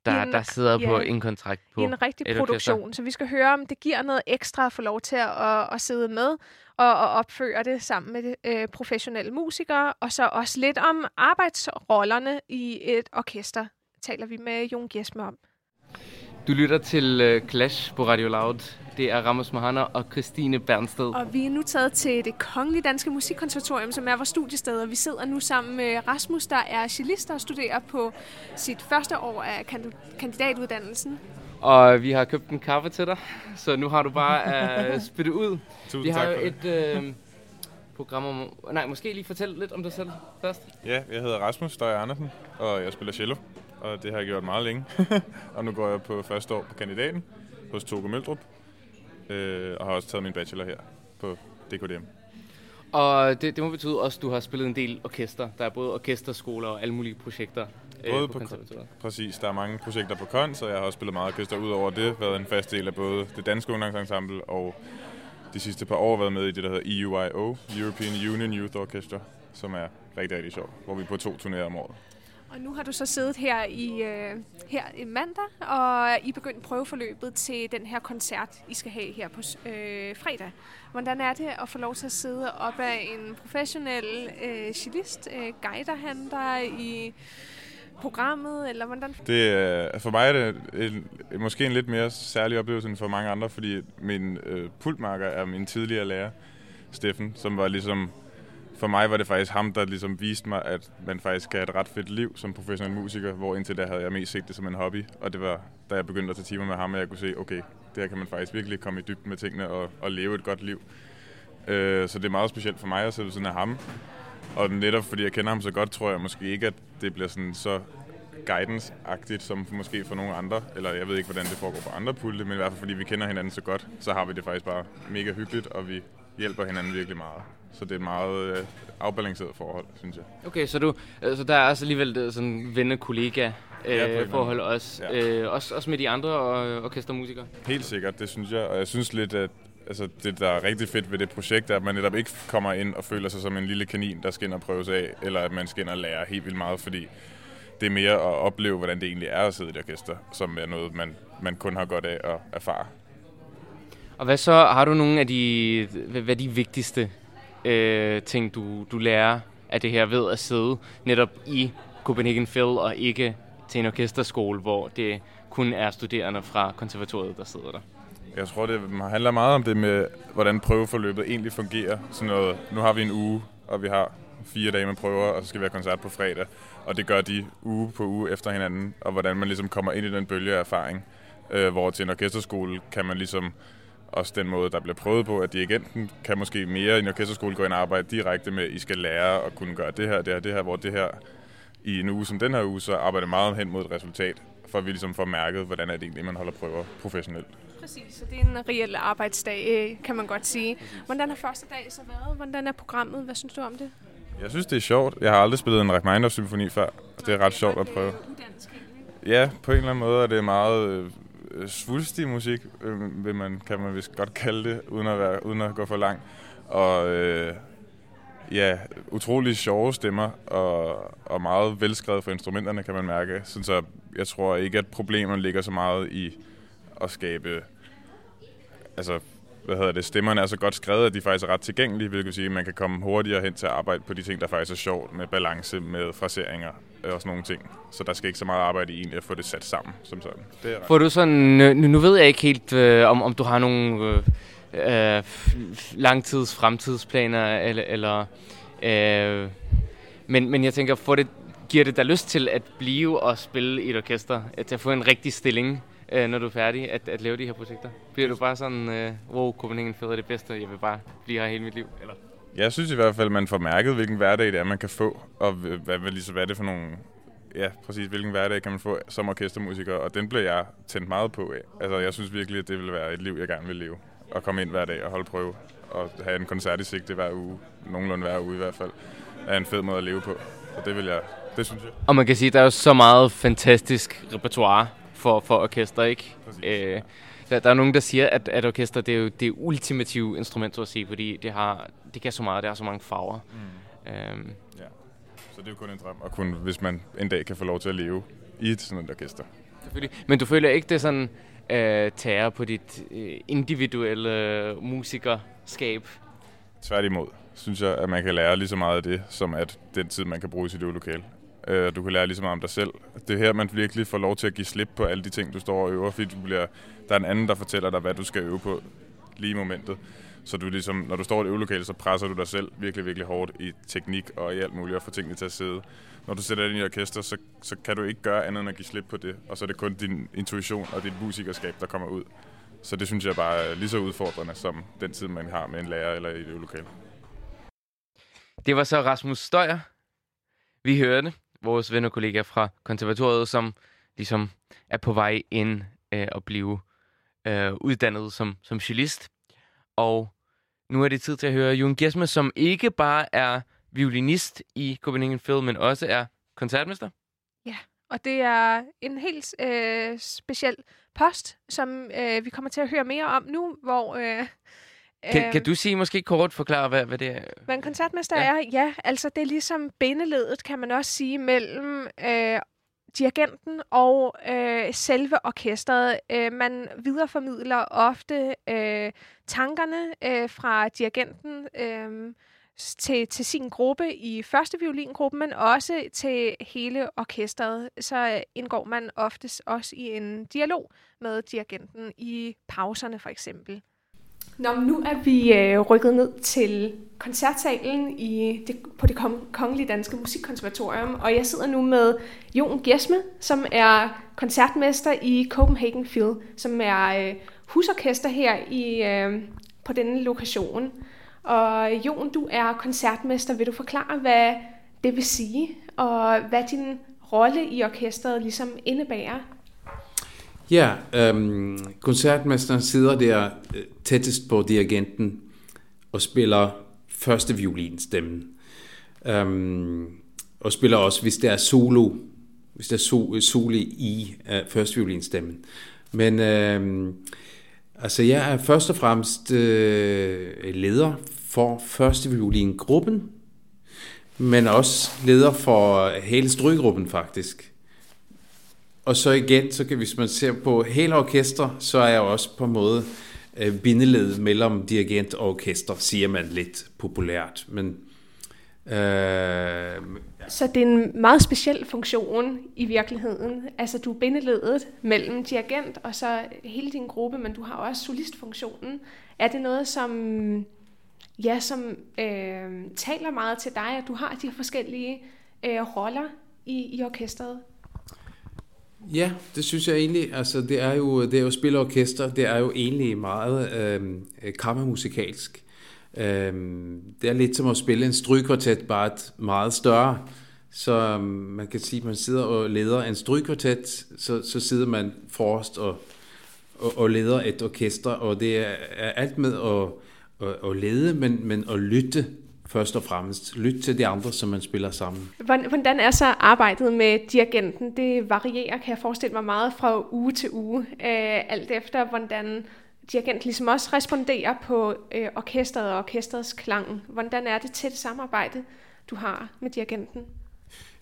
[SPEAKER 2] der, en, der sidder ja, på en kontrakt på
[SPEAKER 1] en rigtig produktion. Så vi skal høre, om det giver noget ekstra at få lov til at, at, at sidde med og, og opføre det sammen med øh, professionelle musikere. Og så også lidt om arbejdsrollerne i et orkester, taler vi med Jon Gjesme om.
[SPEAKER 2] Du lytter til uh, Clash på Radio Loud. Det er Ramos Mohana og Christine Bernsted.
[SPEAKER 1] Og vi er nu taget til det Kongelige Danske Musikkonservatorium, som er vores studiested. Og vi sidder nu sammen med Rasmus, der er cellist og studerer på sit første år af kandidatuddannelsen.
[SPEAKER 2] Og vi har købt en kaffe til dig, så nu har du bare at uh, spytte ud.
[SPEAKER 3] Tusind
[SPEAKER 2] vi har
[SPEAKER 3] tak
[SPEAKER 2] et uh, program om... Nej, måske lige fortælle lidt om dig selv først.
[SPEAKER 3] Ja, jeg hedder Rasmus Støj Andersen, og jeg spiller cello og det har jeg gjort meget længe. og nu går jeg på første år på kandidaten hos Togo Møldrup, øh, og har også taget min bachelor her på DKDM.
[SPEAKER 2] Og det, det må betyde også, at du har spillet en del orkester. Der er både orkesterskoler og alle mulige projekter
[SPEAKER 3] øh, både på, på Præcis, der er mange projekter på KONS, og jeg har også spillet meget orkester. Udover det været en fast del af både det danske ungdomsensemble og de sidste par år været med i det, der hedder EUIO, European Union Youth Orchestra, som er rigtig, rigtig sjovt, hvor vi er på to turnéer om året.
[SPEAKER 1] Og nu har du så siddet her i øh, her i mandag, og I begyndt prøveforløbet til den her koncert, I skal have her på øh, fredag. Hvordan er det at få lov til at sidde op af en professionel øh, cellist? Øh, guider han dig i programmet, eller hvordan?
[SPEAKER 3] Det er, for mig er det en, måske en lidt mere særlig oplevelse end for mange andre, fordi min øh, pultmarker er min tidligere lærer, Steffen, som var ligesom for mig var det faktisk ham, der ligesom viste mig, at man faktisk kan have et ret fedt liv som professionel musiker, hvor indtil da havde jeg mest set det som en hobby. Og det var, da jeg begyndte at tage timer med ham, at jeg kunne se, okay, det her kan man faktisk virkelig komme i dybden med tingene og, og leve et godt liv. Øh, så det er meget specielt for mig at sidde sådan af ham. Og netop fordi jeg kender ham så godt, tror jeg måske ikke, at det bliver sådan så guidance-agtigt, som måske for nogle andre, eller jeg ved ikke, hvordan det foregår på andre pulte, men i hvert fald fordi vi kender hinanden så godt, så har vi det faktisk bare mega hyggeligt, og vi hjælper hinanden virkelig meget. Så det er et meget øh, afbalanceret forhold, synes jeg.
[SPEAKER 2] Okay, så, du, altså, der er også alligevel øh, sådan venner-kollega øh, ja, forhold også, ja. øh, også, også med de andre øh, orkestermusikere?
[SPEAKER 3] Helt sikkert, det synes jeg. Og jeg synes lidt, at altså, det, der er rigtig fedt ved det projekt, er, at man netop ikke kommer ind og føler sig som en lille kanin, der skal ind og prøves af, eller at man skal ind og lære helt vildt meget, fordi det er mere at opleve, hvordan det egentlig er at sidde i et orkester, som er noget, man, man kun har godt af at erfare.
[SPEAKER 2] Og hvad så, har du nogle af de, hvad de vigtigste øh, ting, du, du lærer af det her ved at sidde netop i Copenhagen Phil og ikke til en orkesterskole, hvor det kun er studerende fra konservatoriet, der sidder der?
[SPEAKER 3] Jeg tror, det handler meget om det med, hvordan prøveforløbet egentlig fungerer. Sådan noget, nu har vi en uge, og vi har fire dage med prøver, og så skal vi have koncert på fredag. Og det gør de uge på uge efter hinanden, og hvordan man ligesom kommer ind i den bølge af erfaring. Øh, hvor til en orkesterskole kan man ligesom også den måde, der bliver prøvet på, at dirigenten kan måske mere i en orkesterskole gå ind og arbejde direkte med, I skal lære at kunne gøre det her, det her, det her, hvor det her i en uge som den her uge, så arbejder meget hen mod et resultat, for at vi ligesom får mærket, hvordan er det egentlig, man holder prøver professionelt.
[SPEAKER 1] Præcis, så det er en reel arbejdsdag, øh, kan man godt sige. Hvordan har første dag så været? Hvordan er programmet? Hvad synes du om det?
[SPEAKER 3] Jeg synes, det er sjovt. Jeg har aldrig spillet en Rachmaninoff-symfoni før, og det er ret sjovt at prøve. Ja, på en eller anden måde er det meget øh, Øh, svulstig musik, øh, vil man, kan man vist godt kalde det, uden at, være, uden at gå for langt. Og øh, ja, utrolig sjove stemmer, og, og meget velskrevet for instrumenterne, kan man mærke. Så jeg tror ikke, at problemerne ligger så meget i at skabe altså, hvad hedder det, stemmerne er så godt skrevet, at de faktisk er ret tilgængelige, hvilket vil sige, at man kan komme hurtigere hen til at arbejde på de ting, der faktisk er sjovt, med balance, med fraseringer og sådan nogle ting. Så der skal ikke så meget arbejde i egentlig at få det sat sammen som sådan.
[SPEAKER 2] Det er Får du sådan, nu, nu ved jeg ikke helt, øh, om, om du har nogle øh, øh, langtids fremtidsplaner, eller, eller øh, men, men jeg tænker, får det, giver det dig lyst til at blive og spille i et orkester, til at få en rigtig stilling? øh, når du er færdig, at, at lave de her projekter? Bliver du bare sådan, øh, wow, Copenhagen Fed er det bedste, jeg vil bare blive her hele mit liv? Eller?
[SPEAKER 3] Jeg synes i hvert fald, man får mærket, hvilken hverdag det er, man kan få, og hvad, hvad, ligesom, hvad er det for nogle ja, præcis, hvilken hverdag kan man få som orkestermusiker, og den blev jeg tændt meget på af. Altså, jeg synes virkelig, at det vil være et liv, jeg gerne vil leve. At komme ind hver dag og holde prøve, og have en koncert i sigte hver uge, nogenlunde hver uge i hvert fald, er en fed måde at leve på. Så det vil jeg, det synes jeg.
[SPEAKER 2] Og man kan sige, at der er jo så meget fantastisk repertoire for, for orkester, ikke? Øh, der, der er nogen, der siger, at, at orkester det er jo det ultimative instrument, så at sige, fordi det, har, det kan så meget, det har så mange farver. Mm.
[SPEAKER 3] Øhm. Ja. Så det er jo kun en drøm, at kun, hvis man en dag kan få lov til at leve i et sådan et orkester.
[SPEAKER 2] Selvfølgelig. Men du føler ikke, det er sådan øh, tager på dit øh, individuelle musikerskab?
[SPEAKER 3] Tværtimod synes jeg, at man kan lære lige så meget af det, som at den tid, man kan bruge i sit øvelokale. Øh, du kan lære lige så meget om dig selv. Det er her, man virkelig får lov til at give slip på alle de ting, du står og øver, fordi du bliver, der er en anden, der fortæller dig, hvad du skal øve på lige i momentet. Så du ligesom, når du står i et øvelokale, så presser du dig selv virkelig, virkelig hårdt i teknik og i alt muligt, og får tingene til at sidde. Når du sætter dig ind i orkester, så, så kan du ikke gøre andet end at give slip på det, og så er det kun din intuition og dit musikerskab, der kommer ud. Så det synes jeg bare er lige så udfordrende som den tid, man har med en lærer eller i et øvelokale.
[SPEAKER 2] Det var så Rasmus Støjer. Vi hørte vores ven og kollega fra konservatoriet, som ligesom er på vej ind øh, og blive øh, uddannet som, som cellist. Og nu er det tid til at høre Jon Gjesme, som ikke bare er violinist i Copenhagen Phil, men også er koncertmester.
[SPEAKER 1] Ja, og det er en helt øh, speciel post, som øh, vi kommer til at høre mere om nu, hvor øh,
[SPEAKER 2] kan, kan øhm. du sige måske kort forklare, hvad, hvad det er?
[SPEAKER 1] Hvad en koncertmester ja. er? Ja, altså det er ligesom bindeledet, kan man også sige, mellem øh, dirigenten og øh, selve orkestret. Øh, man videreformidler ofte øh, tankerne øh, fra dirigenten øh, til, til sin gruppe i første violingruppe, men også til hele orkestret. Så indgår man oftest også i en dialog med dirigenten i pauserne for eksempel. Nå, men nu er vi øh, rykket ned til koncertsalen i det, på det Kongelige Danske Musikkonservatorium, og jeg sidder nu med Jon Gjesme, som er koncertmester i Copenhagen Phil, som er øh, husorkester her i øh, på denne lokation. Og Jon, du er koncertmester. Vil du forklare, hvad det vil sige, og hvad din rolle i orkestret ligesom indebærer?
[SPEAKER 4] Ja, øhm, koncertmesteren sidder der øh, tættest på dirigenten og spiller første violinstemmen. Øhm, og spiller også, hvis der er solo, hvis der er so, øh, solo i øh, første violinstemmen. Men øhm, altså jeg er først og fremmest øh, leder for første violingruppen, men også leder for hele strygruppen faktisk. Og så igen, så kan, hvis man ser på hele orkester, så er jeg også på en måde øh, bindeled mellem dirigent og orkester, siger man lidt populært. Men,
[SPEAKER 1] øh, så det er en meget speciel funktion i virkeligheden. Altså du er bindeledet mellem dirigent og så hele din gruppe, men du har også solistfunktionen. Er det noget, som, ja, som øh, taler meget til dig, at du har de forskellige øh, roller i, i orkestret?
[SPEAKER 4] Ja, det synes jeg egentlig. Altså, det er jo, det er jo spille orkester, det er jo egentlig meget øhm, øh, kammermusikalsk. Øh, det er lidt som at spille en strygkvartet, bare et meget større. Så øhm, man kan sige, at man sidder og leder en strygkvartet, så, så sidder man forrest og, og, og leder et orkester, og det er, er alt med at, at, at lede, men, men at lytte først og fremmest. Lyt til de andre, som man spiller sammen.
[SPEAKER 1] Hvordan er så arbejdet med dirigenten? Det varierer, kan jeg forestille mig, meget fra uge til uge, øh, alt efter hvordan dirigenten ligesom også responderer på øh, orkestret og orkestrets klang. Hvordan er det til det samarbejde, du har med dirigenten?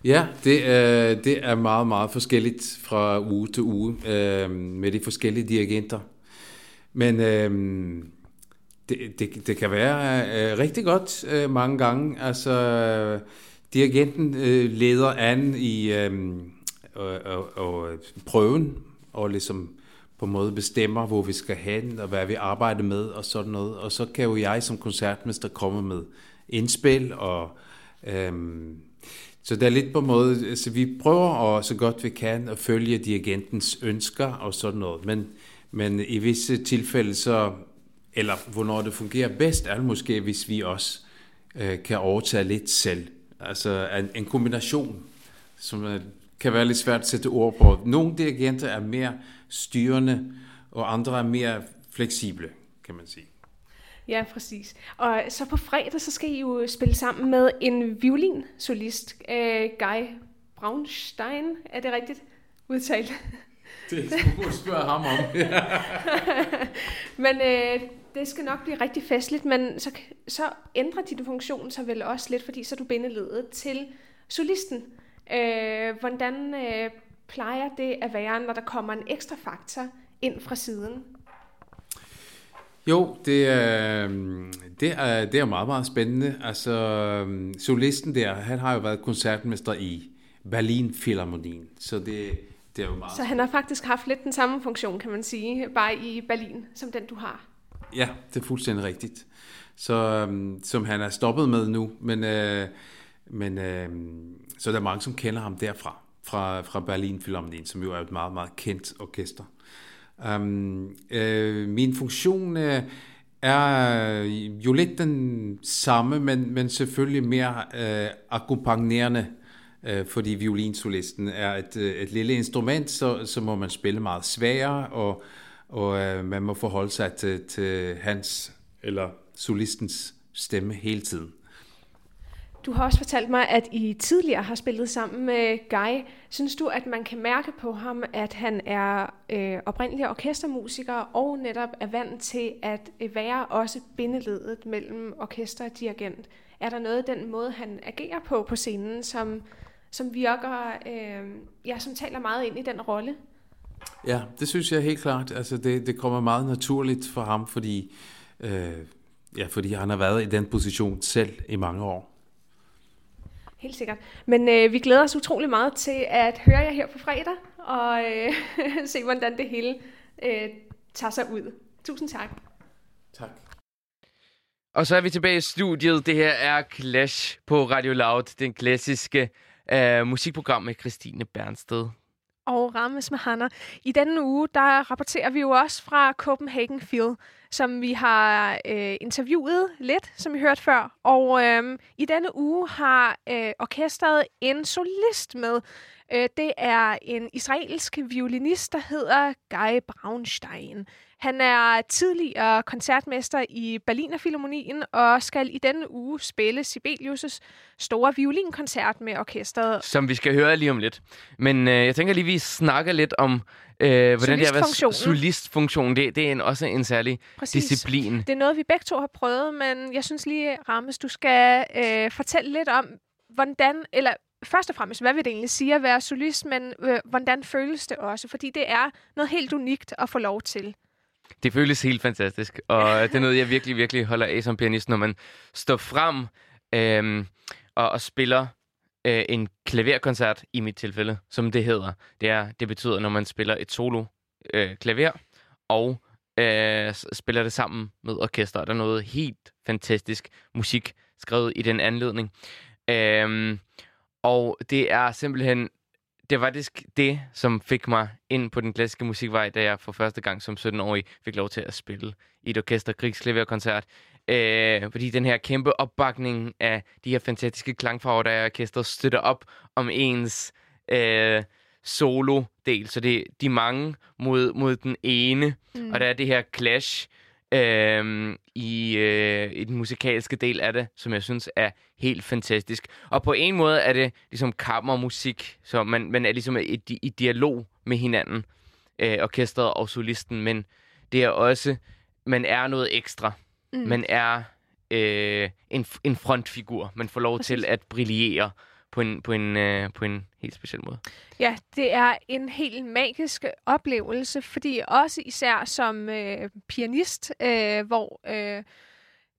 [SPEAKER 4] Ja, det er, det er meget, meget forskelligt fra uge til uge øh, med de forskellige dirigenter. Men øh, det, det, det kan være øh, rigtig godt øh, mange gange. Altså, dirigenten øh, leder an i øh, og, og, og prøven, og ligesom på en måde bestemmer, hvor vi skal hen, og hvad vi arbejder med, og sådan noget. Og så kan jo jeg som koncertmester komme med indspil, og øh, så det er lidt på en måde, altså vi prøver at, så godt vi kan at følge dirigentens ønsker og sådan noget, men, men i visse tilfælde så, eller hvornår det fungerer bedst, er måske, hvis vi også øh, kan overtage lidt selv. Altså en, en kombination, som kan være lidt svært at sætte ord på. Nogle dirigenter er mere styrende, og andre er mere fleksible, kan man sige.
[SPEAKER 1] Ja, præcis. Og så på fredag, så skal I jo spille sammen med en violinsolist, øh, Guy Braunstein. Er det rigtigt udtalt?
[SPEAKER 4] Det skulle du spørge ham om.
[SPEAKER 1] men øh, det skal nok blive rigtig festligt, men så, så ændrer din funktion så vel også lidt, fordi så er du bindeledet til solisten. Øh, hvordan øh, plejer det at være, når der kommer en ekstra faktor ind fra siden?
[SPEAKER 4] Jo, det er, det er, det er meget, meget spændende. Altså, solisten der, han har jo været koncertmester i Berlin Philharmonien, så det, det er jo meget...
[SPEAKER 1] Så han har faktisk haft lidt den samme funktion, kan man sige, bare i Berlin, som den du har.
[SPEAKER 4] Ja, det er fuldstændig rigtigt. Så, øhm, som han er stoppet med nu, men, øh, men øh, så der mange, som kender ham derfra, fra, fra Berlin Philharmonien, som jo er et meget, meget kendt orkester. Um, øh, min funktion øh, er jo lidt den samme, men, men selvfølgelig mere øh, akkompagnerende, øh, fordi violinsolisten er et, øh, et lille instrument, så, så må man spille meget sværere, og, og øh, man må forholde sig til, til hans eller solistens stemme hele tiden.
[SPEAKER 1] Du har også fortalt mig, at I tidligere har spillet sammen med Guy. Synes du, at man kan mærke på ham, at han er øh, oprindelig orkestermusiker og netop er vant til at øh, være også bindeledet mellem orkester og dirigent? Er der noget den måde, han agerer på på scenen, som, som virker, øh, ja, som taler meget ind i den rolle?
[SPEAKER 4] Ja, det synes jeg helt klart. Altså det, det kommer meget naturligt for ham, fordi, øh, ja, fordi han har været i den position selv i mange år.
[SPEAKER 1] Helt sikkert. Men øh, vi glæder os utrolig meget til at høre jer her på fredag, og øh, se, hvordan det hele øh, tager sig ud. Tusind tak.
[SPEAKER 4] Tak.
[SPEAKER 2] Og så er vi tilbage i studiet. Det her er Clash på Radio Loud, den klassiske øh, musikprogram med Christine Bernsted
[SPEAKER 1] og Rammes med Hanna. I denne uge, der rapporterer vi jo også fra Copenhagen Field, som vi har øh, interviewet lidt, som vi hørte før. Og øh, i denne uge har øh, orkestret en solist med. Øh, det er en israelsk violinist, der hedder Guy Braunstein. Han er tidligere koncertmester i Berliner Philharmonien og skal i denne uge spille Sibelius' store violinkoncert med orkestret.
[SPEAKER 2] Som vi skal høre lige om lidt. Men øh, jeg tænker lige, vi snakker lidt om, øh, hvordan det er at solistfunktionen. Det, det er en, også en særlig Præcis. disciplin.
[SPEAKER 1] Det er noget, vi begge to har prøvet, men jeg synes lige, Rammes, du skal øh, fortælle lidt om, hvordan, eller først og fremmest, hvad vil det egentlig sige at være solist, men øh, hvordan føles det også? Fordi det er noget helt unikt at få lov til.
[SPEAKER 2] Det føles helt fantastisk, og det er noget, jeg virkelig, virkelig holder af som pianist, når man står frem øhm, og, og spiller øh, en klaverkoncert, i mit tilfælde, som det hedder. Det, er, det betyder, når man spiller et solo øh, klaver, og øh, spiller det sammen med orkester. Der er noget helt fantastisk musik skrevet i den anledning. Øhm, og det er simpelthen det var faktisk det, som fik mig ind på den klassiske musikvej, da jeg for første gang som 17-årig fik lov til at spille i et orkester krigsklaverkoncert. Øh, fordi den her kæmpe opbakning af de her fantastiske klangfarver, der er i orkestret, støtter op om ens øh, solo-del. Så det er de mange mod, mod den ene, mm. og der er det her clash. Øh, i, øh, i den musikalske del af det, som jeg synes er helt fantastisk. Og på en måde er det ligesom kammermusik, så man, man er ligesom i, i dialog med hinanden, øh, orkestret og solisten, men det er også, man er noget ekstra. Mm. Man er øh, en, en frontfigur. Man får lov Præcis. til at brillere på en, på, en, øh, på en helt speciel måde.
[SPEAKER 1] Ja, det er en helt magisk oplevelse, fordi også især som øh, pianist, øh, hvor øh,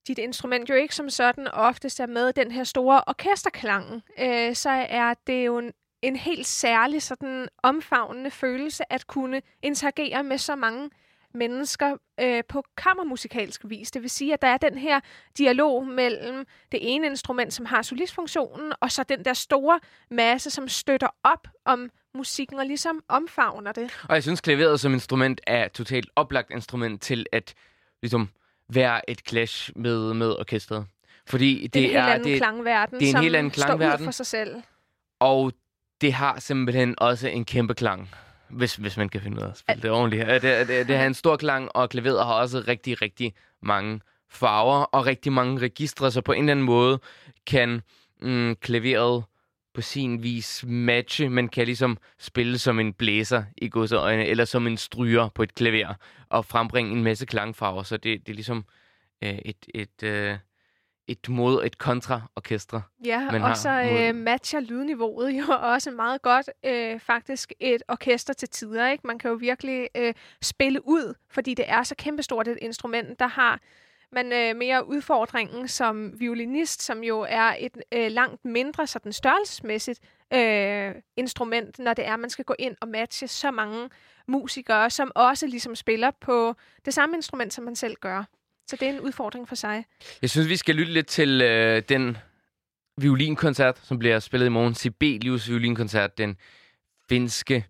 [SPEAKER 1] dit instrument jo ikke som sådan oftest er med den her store orkesterklang, øh, så er det jo en, en helt særlig sådan omfavnende følelse at kunne interagere med så mange mennesker øh, på kammermusikalsk vis. Det vil sige, at der er den her dialog mellem det ene instrument, som har solistfunktionen, og så den der store masse, som støtter op om musikken og ligesom omfavner det.
[SPEAKER 2] Og jeg synes, klaveret som instrument er totalt oplagt instrument til at ligesom, være et clash med, med orkestret. Fordi det,
[SPEAKER 1] det er en helt
[SPEAKER 2] er,
[SPEAKER 1] anden
[SPEAKER 2] det,
[SPEAKER 1] klangverden,
[SPEAKER 2] det er en
[SPEAKER 1] som
[SPEAKER 2] helt anden klangverden,
[SPEAKER 1] står ud for sig selv.
[SPEAKER 2] Og det har simpelthen også en kæmpe klang. Hvis, hvis man kan finde ud af at spille det ordentligt. Det, det, det, har en stor klang, og klaveret har også rigtig, rigtig mange farver og rigtig mange registre, så på en eller anden måde kan mm, klaveret på sin vis matche, men kan ligesom spille som en blæser i godseøjne, eller som en stryger på et klaver, og frembringe en masse klangfarver, så det, det er ligesom øh, et, et, øh, et mod et kontraorkestre.
[SPEAKER 1] Ja,
[SPEAKER 2] man
[SPEAKER 1] og
[SPEAKER 2] har
[SPEAKER 1] så øh, matcher lydniveauet jo også meget godt øh, faktisk et orkester til tider. Ikke? Man kan jo virkelig øh, spille ud, fordi det er så kæmpestort et instrument, der har man øh, mere udfordringen som violinist, som jo er et øh, langt mindre sådan størrelsesmæssigt øh, instrument, når det er, at man skal gå ind og matche så mange musikere, som også ligesom spiller på det samme instrument, som man selv gør. Så det er en udfordring for sig.
[SPEAKER 2] Jeg synes, vi skal lytte lidt til øh, den violinkoncert, som bliver spillet i morgen. Sibelius violinkoncert, den finske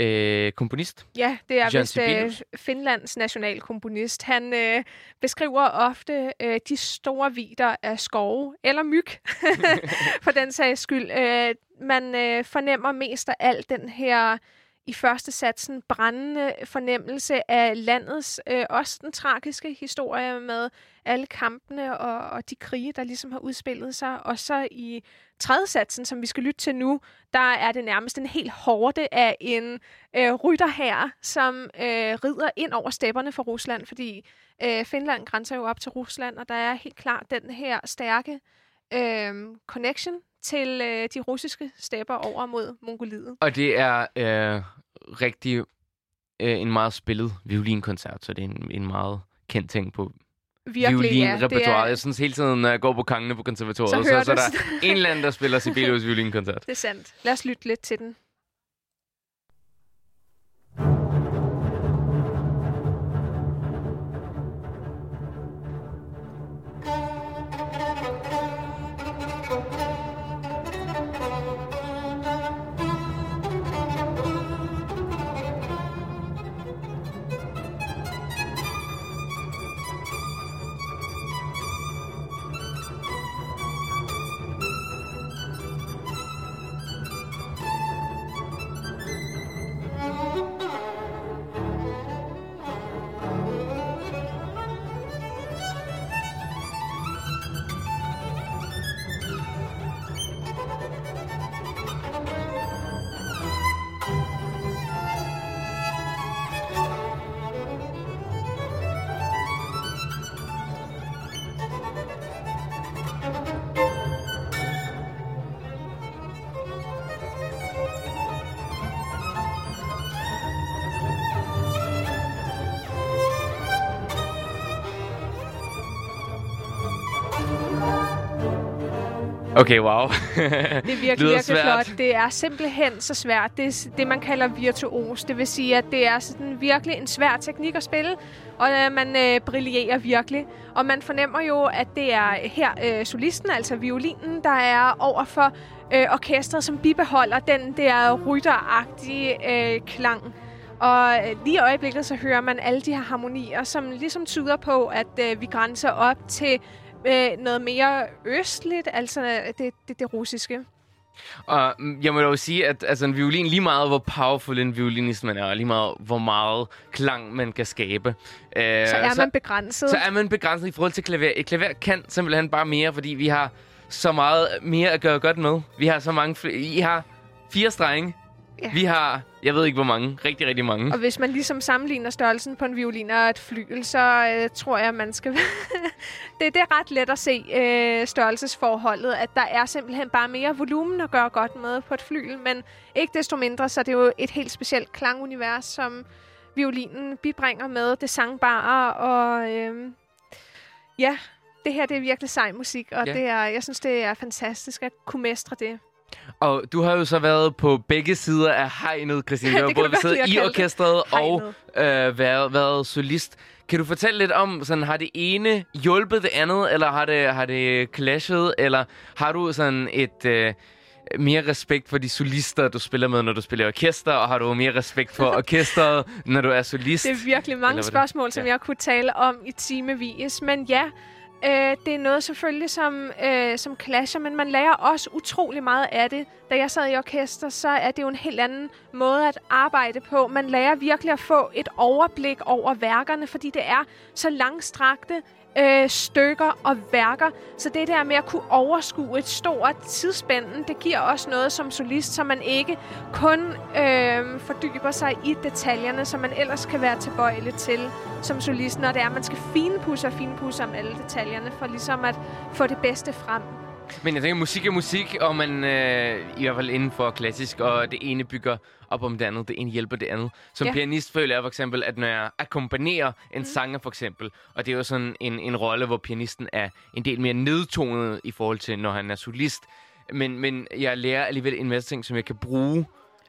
[SPEAKER 2] øh, komponist.
[SPEAKER 1] Ja, det er vist øh. Finlands nationalkomponist. Han øh, beskriver ofte øh, de store vider af skove, eller myg, for den sags skyld. Øh, man øh, fornemmer mest af alt den her i første satsen brændende fornemmelse af landets, øh, også den tragiske historie med alle kampene og, og de krige, der ligesom har udspillet sig. Og så i tredje satsen, som vi skal lytte til nu, der er det nærmest en helt hårde af en øh, rytter her, som øh, rider ind over stepperne for Rusland, fordi øh, Finland grænser jo op til Rusland, og der er helt klart den her stærke øh, connection til øh, de russiske stepper over mod Mongoliet.
[SPEAKER 2] Og det er øh, rigtig øh, en meget spillet violinkoncert, så det er en, en meget kendt ting på
[SPEAKER 1] Virkelig, ja.
[SPEAKER 2] violinrepertoiret.
[SPEAKER 1] Det er,
[SPEAKER 2] Jeg synes hele tiden, når jeg går på Kangene på konservatoriet,
[SPEAKER 1] Så
[SPEAKER 2] så, så, så er der en eller anden, der spiller Sibelius violinkoncert.
[SPEAKER 1] det er sandt. Lad os lytte lidt til den.
[SPEAKER 2] Okay, wow.
[SPEAKER 1] Det er virkelig, virkelig
[SPEAKER 2] svært.
[SPEAKER 1] flot. Det er simpelthen så svært. Det er det, man kalder virtuos. Det vil sige, at det er sådan virkelig en svær teknik at spille, og øh, man øh, brillerer virkelig. Og man fornemmer jo, at det er her øh, solisten, altså violinen, der er over for øh, orkestret, som bibeholder den der rytteragtige øh, klang. Og øh, lige i øjeblikket, så hører man alle de her harmonier, som ligesom tyder på, at øh, vi grænser op til øh, noget mere østligt, altså det, det, det russiske.
[SPEAKER 2] Og mm, jeg må jo sige, at altså, en violin, lige meget hvor powerful en violinist man er, og lige meget hvor meget klang man kan skabe.
[SPEAKER 1] Øh, så er man begrænset.
[SPEAKER 2] Så er man begrænset i forhold til klaver. Et klaver kan simpelthen bare mere, fordi vi har så meget mere at gøre godt med. Vi har så mange... I har fire strenge. Ja. Vi har, jeg ved ikke hvor mange, rigtig, rigtig mange.
[SPEAKER 1] Og hvis man ligesom sammenligner størrelsen på en violin og et flygel, så øh, tror jeg, man skal... det, det er ret let at se øh, størrelsesforholdet, at der er simpelthen bare mere volumen at gøre godt med på et flygel, men ikke desto mindre, så er det jo et helt specielt klangunivers, som violinen bibringer med det sangbare, og øh, ja, det her det er virkelig sej musik, og ja. det er, jeg synes, det er fantastisk at kunne mestre det.
[SPEAKER 2] Og du har jo så været på begge sider af hegnet, Christine. Du har både siddet i orkestret og øh, været, været solist. Kan du fortælle lidt om, sådan, har det ene hjulpet det andet, eller har det, har det clashet, eller har du sådan et... Øh, mere respekt for de solister, du spiller med, når du spiller orkester, og har du mere respekt for orkestret, når du er solist?
[SPEAKER 1] Det er virkelig mange spørgsmål, som ja. jeg kunne tale om i timevis. Men ja, Øh, det er noget selvfølgelig, som, øh, som clasher, men man lærer også utrolig meget af det. Da jeg sad i orkester, så er det jo en helt anden måde at arbejde på. Man lærer virkelig at få et overblik over værkerne, fordi det er så langstrakte øh, stykker og værker. Så det der med at kunne overskue et stort tidsspænden, det giver også noget som solist, så man ikke kun øh, fordyber sig i detaljerne, som man ellers kan være tilbøjelig til som solist, når det er, at man skal finpudse og finpudse om alle detaljerne, for ligesom at få det bedste frem.
[SPEAKER 2] Men jeg tænker, musik er musik, og man øh, i hvert fald inden for klassisk, og det ene bygger op om det andet, det ene hjælper det andet. Som ja. pianist føler jeg for eksempel, at når jeg akkompagnerer en mm. sanger for eksempel, og det er jo sådan en, en rolle, hvor pianisten er en del mere nedtonet i forhold til, når han er solist, men, men jeg lærer alligevel en masse ting, som jeg kan bruge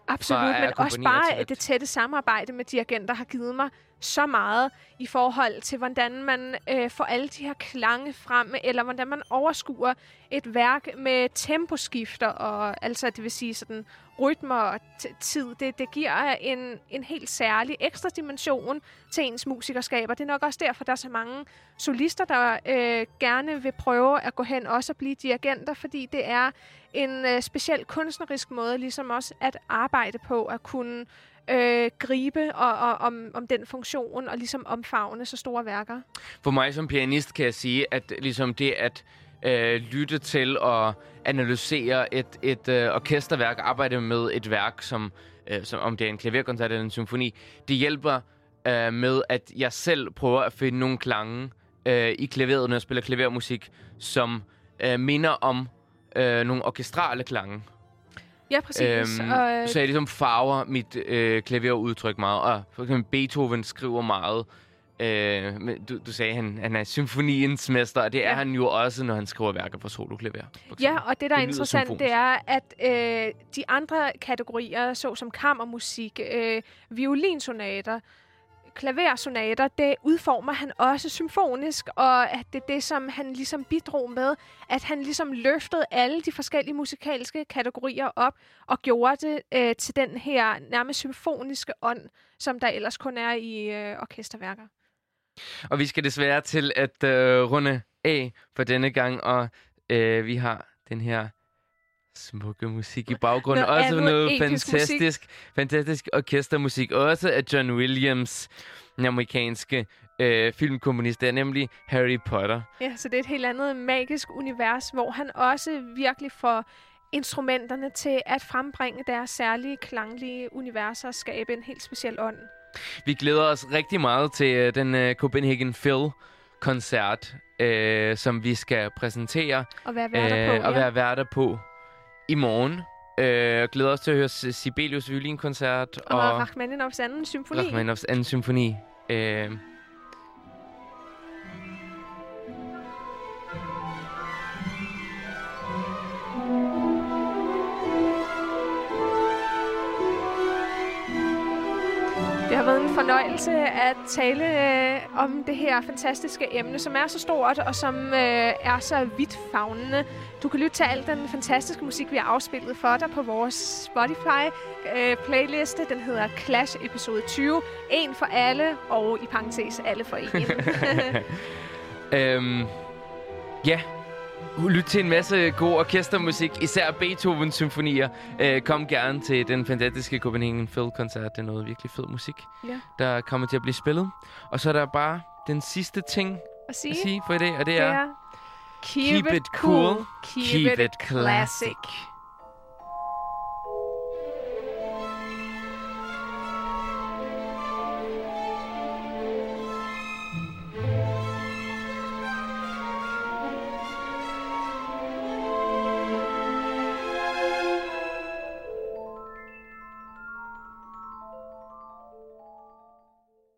[SPEAKER 1] Absolut, men også bare det tætte samarbejde med dirigenter har givet mig så meget i forhold til, hvordan man øh, får alle de her klange frem, eller hvordan man overskuer et værk med temposkifter, og altså det vil sige sådan rytmer og tid. Det, det giver en, en helt særlig ekstra dimension til ens musikerskaber. Det er nok også derfor, der er så mange solister, der øh, gerne vil prøve at gå hen også og blive dirigenter, fordi det er en øh, speciel kunstnerisk måde ligesom også at arbejde på, at kunne øh, gribe og, og, om, om den funktion og ligesom omfavne så store værker.
[SPEAKER 2] For mig som pianist kan jeg sige, at ligesom det at øh, lytte til og analysere et, et øh, orkesterværk, arbejde med et værk, som, øh, som om det er en klaverkoncert eller en symfoni, det hjælper øh, med, at jeg selv prøver at finde nogle klange øh, i klaveret, når jeg spiller klavermusik, som øh, minder om øh, nogle orkestrale klange.
[SPEAKER 1] Ja, præcis. Øhm,
[SPEAKER 2] og, øh, så jeg ligesom farver mit øh, klaverudtryk meget. Og for eksempel Beethoven skriver meget. Øh, men du, du sagde, at han, han er symfoniens mester, og det ja. er han jo også, når han skriver værker for soloklaver. For
[SPEAKER 1] ja, og det, der det er interessant, det er, at øh, de andre kategorier, såsom kammermusik, øh, violinsonater, klaversonater, det udformer han også symfonisk, og at det er det, som han ligesom bidrog med, at han ligesom løftede alle de forskellige musikalske kategorier op og gjorde det øh, til den her nærmest symfoniske ånd, som der ellers kun er i øh, orkesterværker.
[SPEAKER 2] Og vi skal desværre til at øh, runde af for denne gang, og øh, vi har den her smukke musik i baggrunden. Noget også noget fantastisk, musik. fantastisk orkestermusik. Også af John Williams, den amerikanske øh, filmkomponist. Er nemlig Harry Potter.
[SPEAKER 1] Ja, så det er et helt andet magisk univers, hvor han også virkelig får instrumenterne til at frembringe deres særlige klanglige universer og skabe en helt speciel ånd.
[SPEAKER 2] Vi glæder os rigtig meget til uh, den uh, Copenhagen Phil koncert, uh, som vi skal præsentere.
[SPEAKER 1] Og være værter på,
[SPEAKER 2] ja. Og være værter på i morgen. Øh, glæder os til at høre Sibelius violinkoncert.
[SPEAKER 1] Og, og Rachmaninovs anden symfoni.
[SPEAKER 2] Rachmaninovs anden symfoni. Øh,
[SPEAKER 1] fornøjelse at tale øh, om det her fantastiske emne, som er så stort og som øh, er så vidt fagnende. Du kan lytte til al den fantastiske musik, vi har afspillet for dig på vores Spotify-playliste. Øh, den hedder Clash episode 20. En for alle, og i parentes alle for en.
[SPEAKER 2] øhm, ja, lyt til en masse god orkestermusik, især Beethovens symfonier. Øh, kom gerne til den fantastiske Copenhagen Phil-koncert. Det er noget virkelig fed musik,
[SPEAKER 1] Ja.
[SPEAKER 2] der kommer til at blive spillet. Og så er der bare den sidste ting
[SPEAKER 1] At sige,
[SPEAKER 2] at sige for i dag, og det
[SPEAKER 1] det
[SPEAKER 2] er...
[SPEAKER 1] er keep, it cool, keep,
[SPEAKER 2] keep
[SPEAKER 1] it
[SPEAKER 2] it
[SPEAKER 1] classic.
[SPEAKER 2] classic.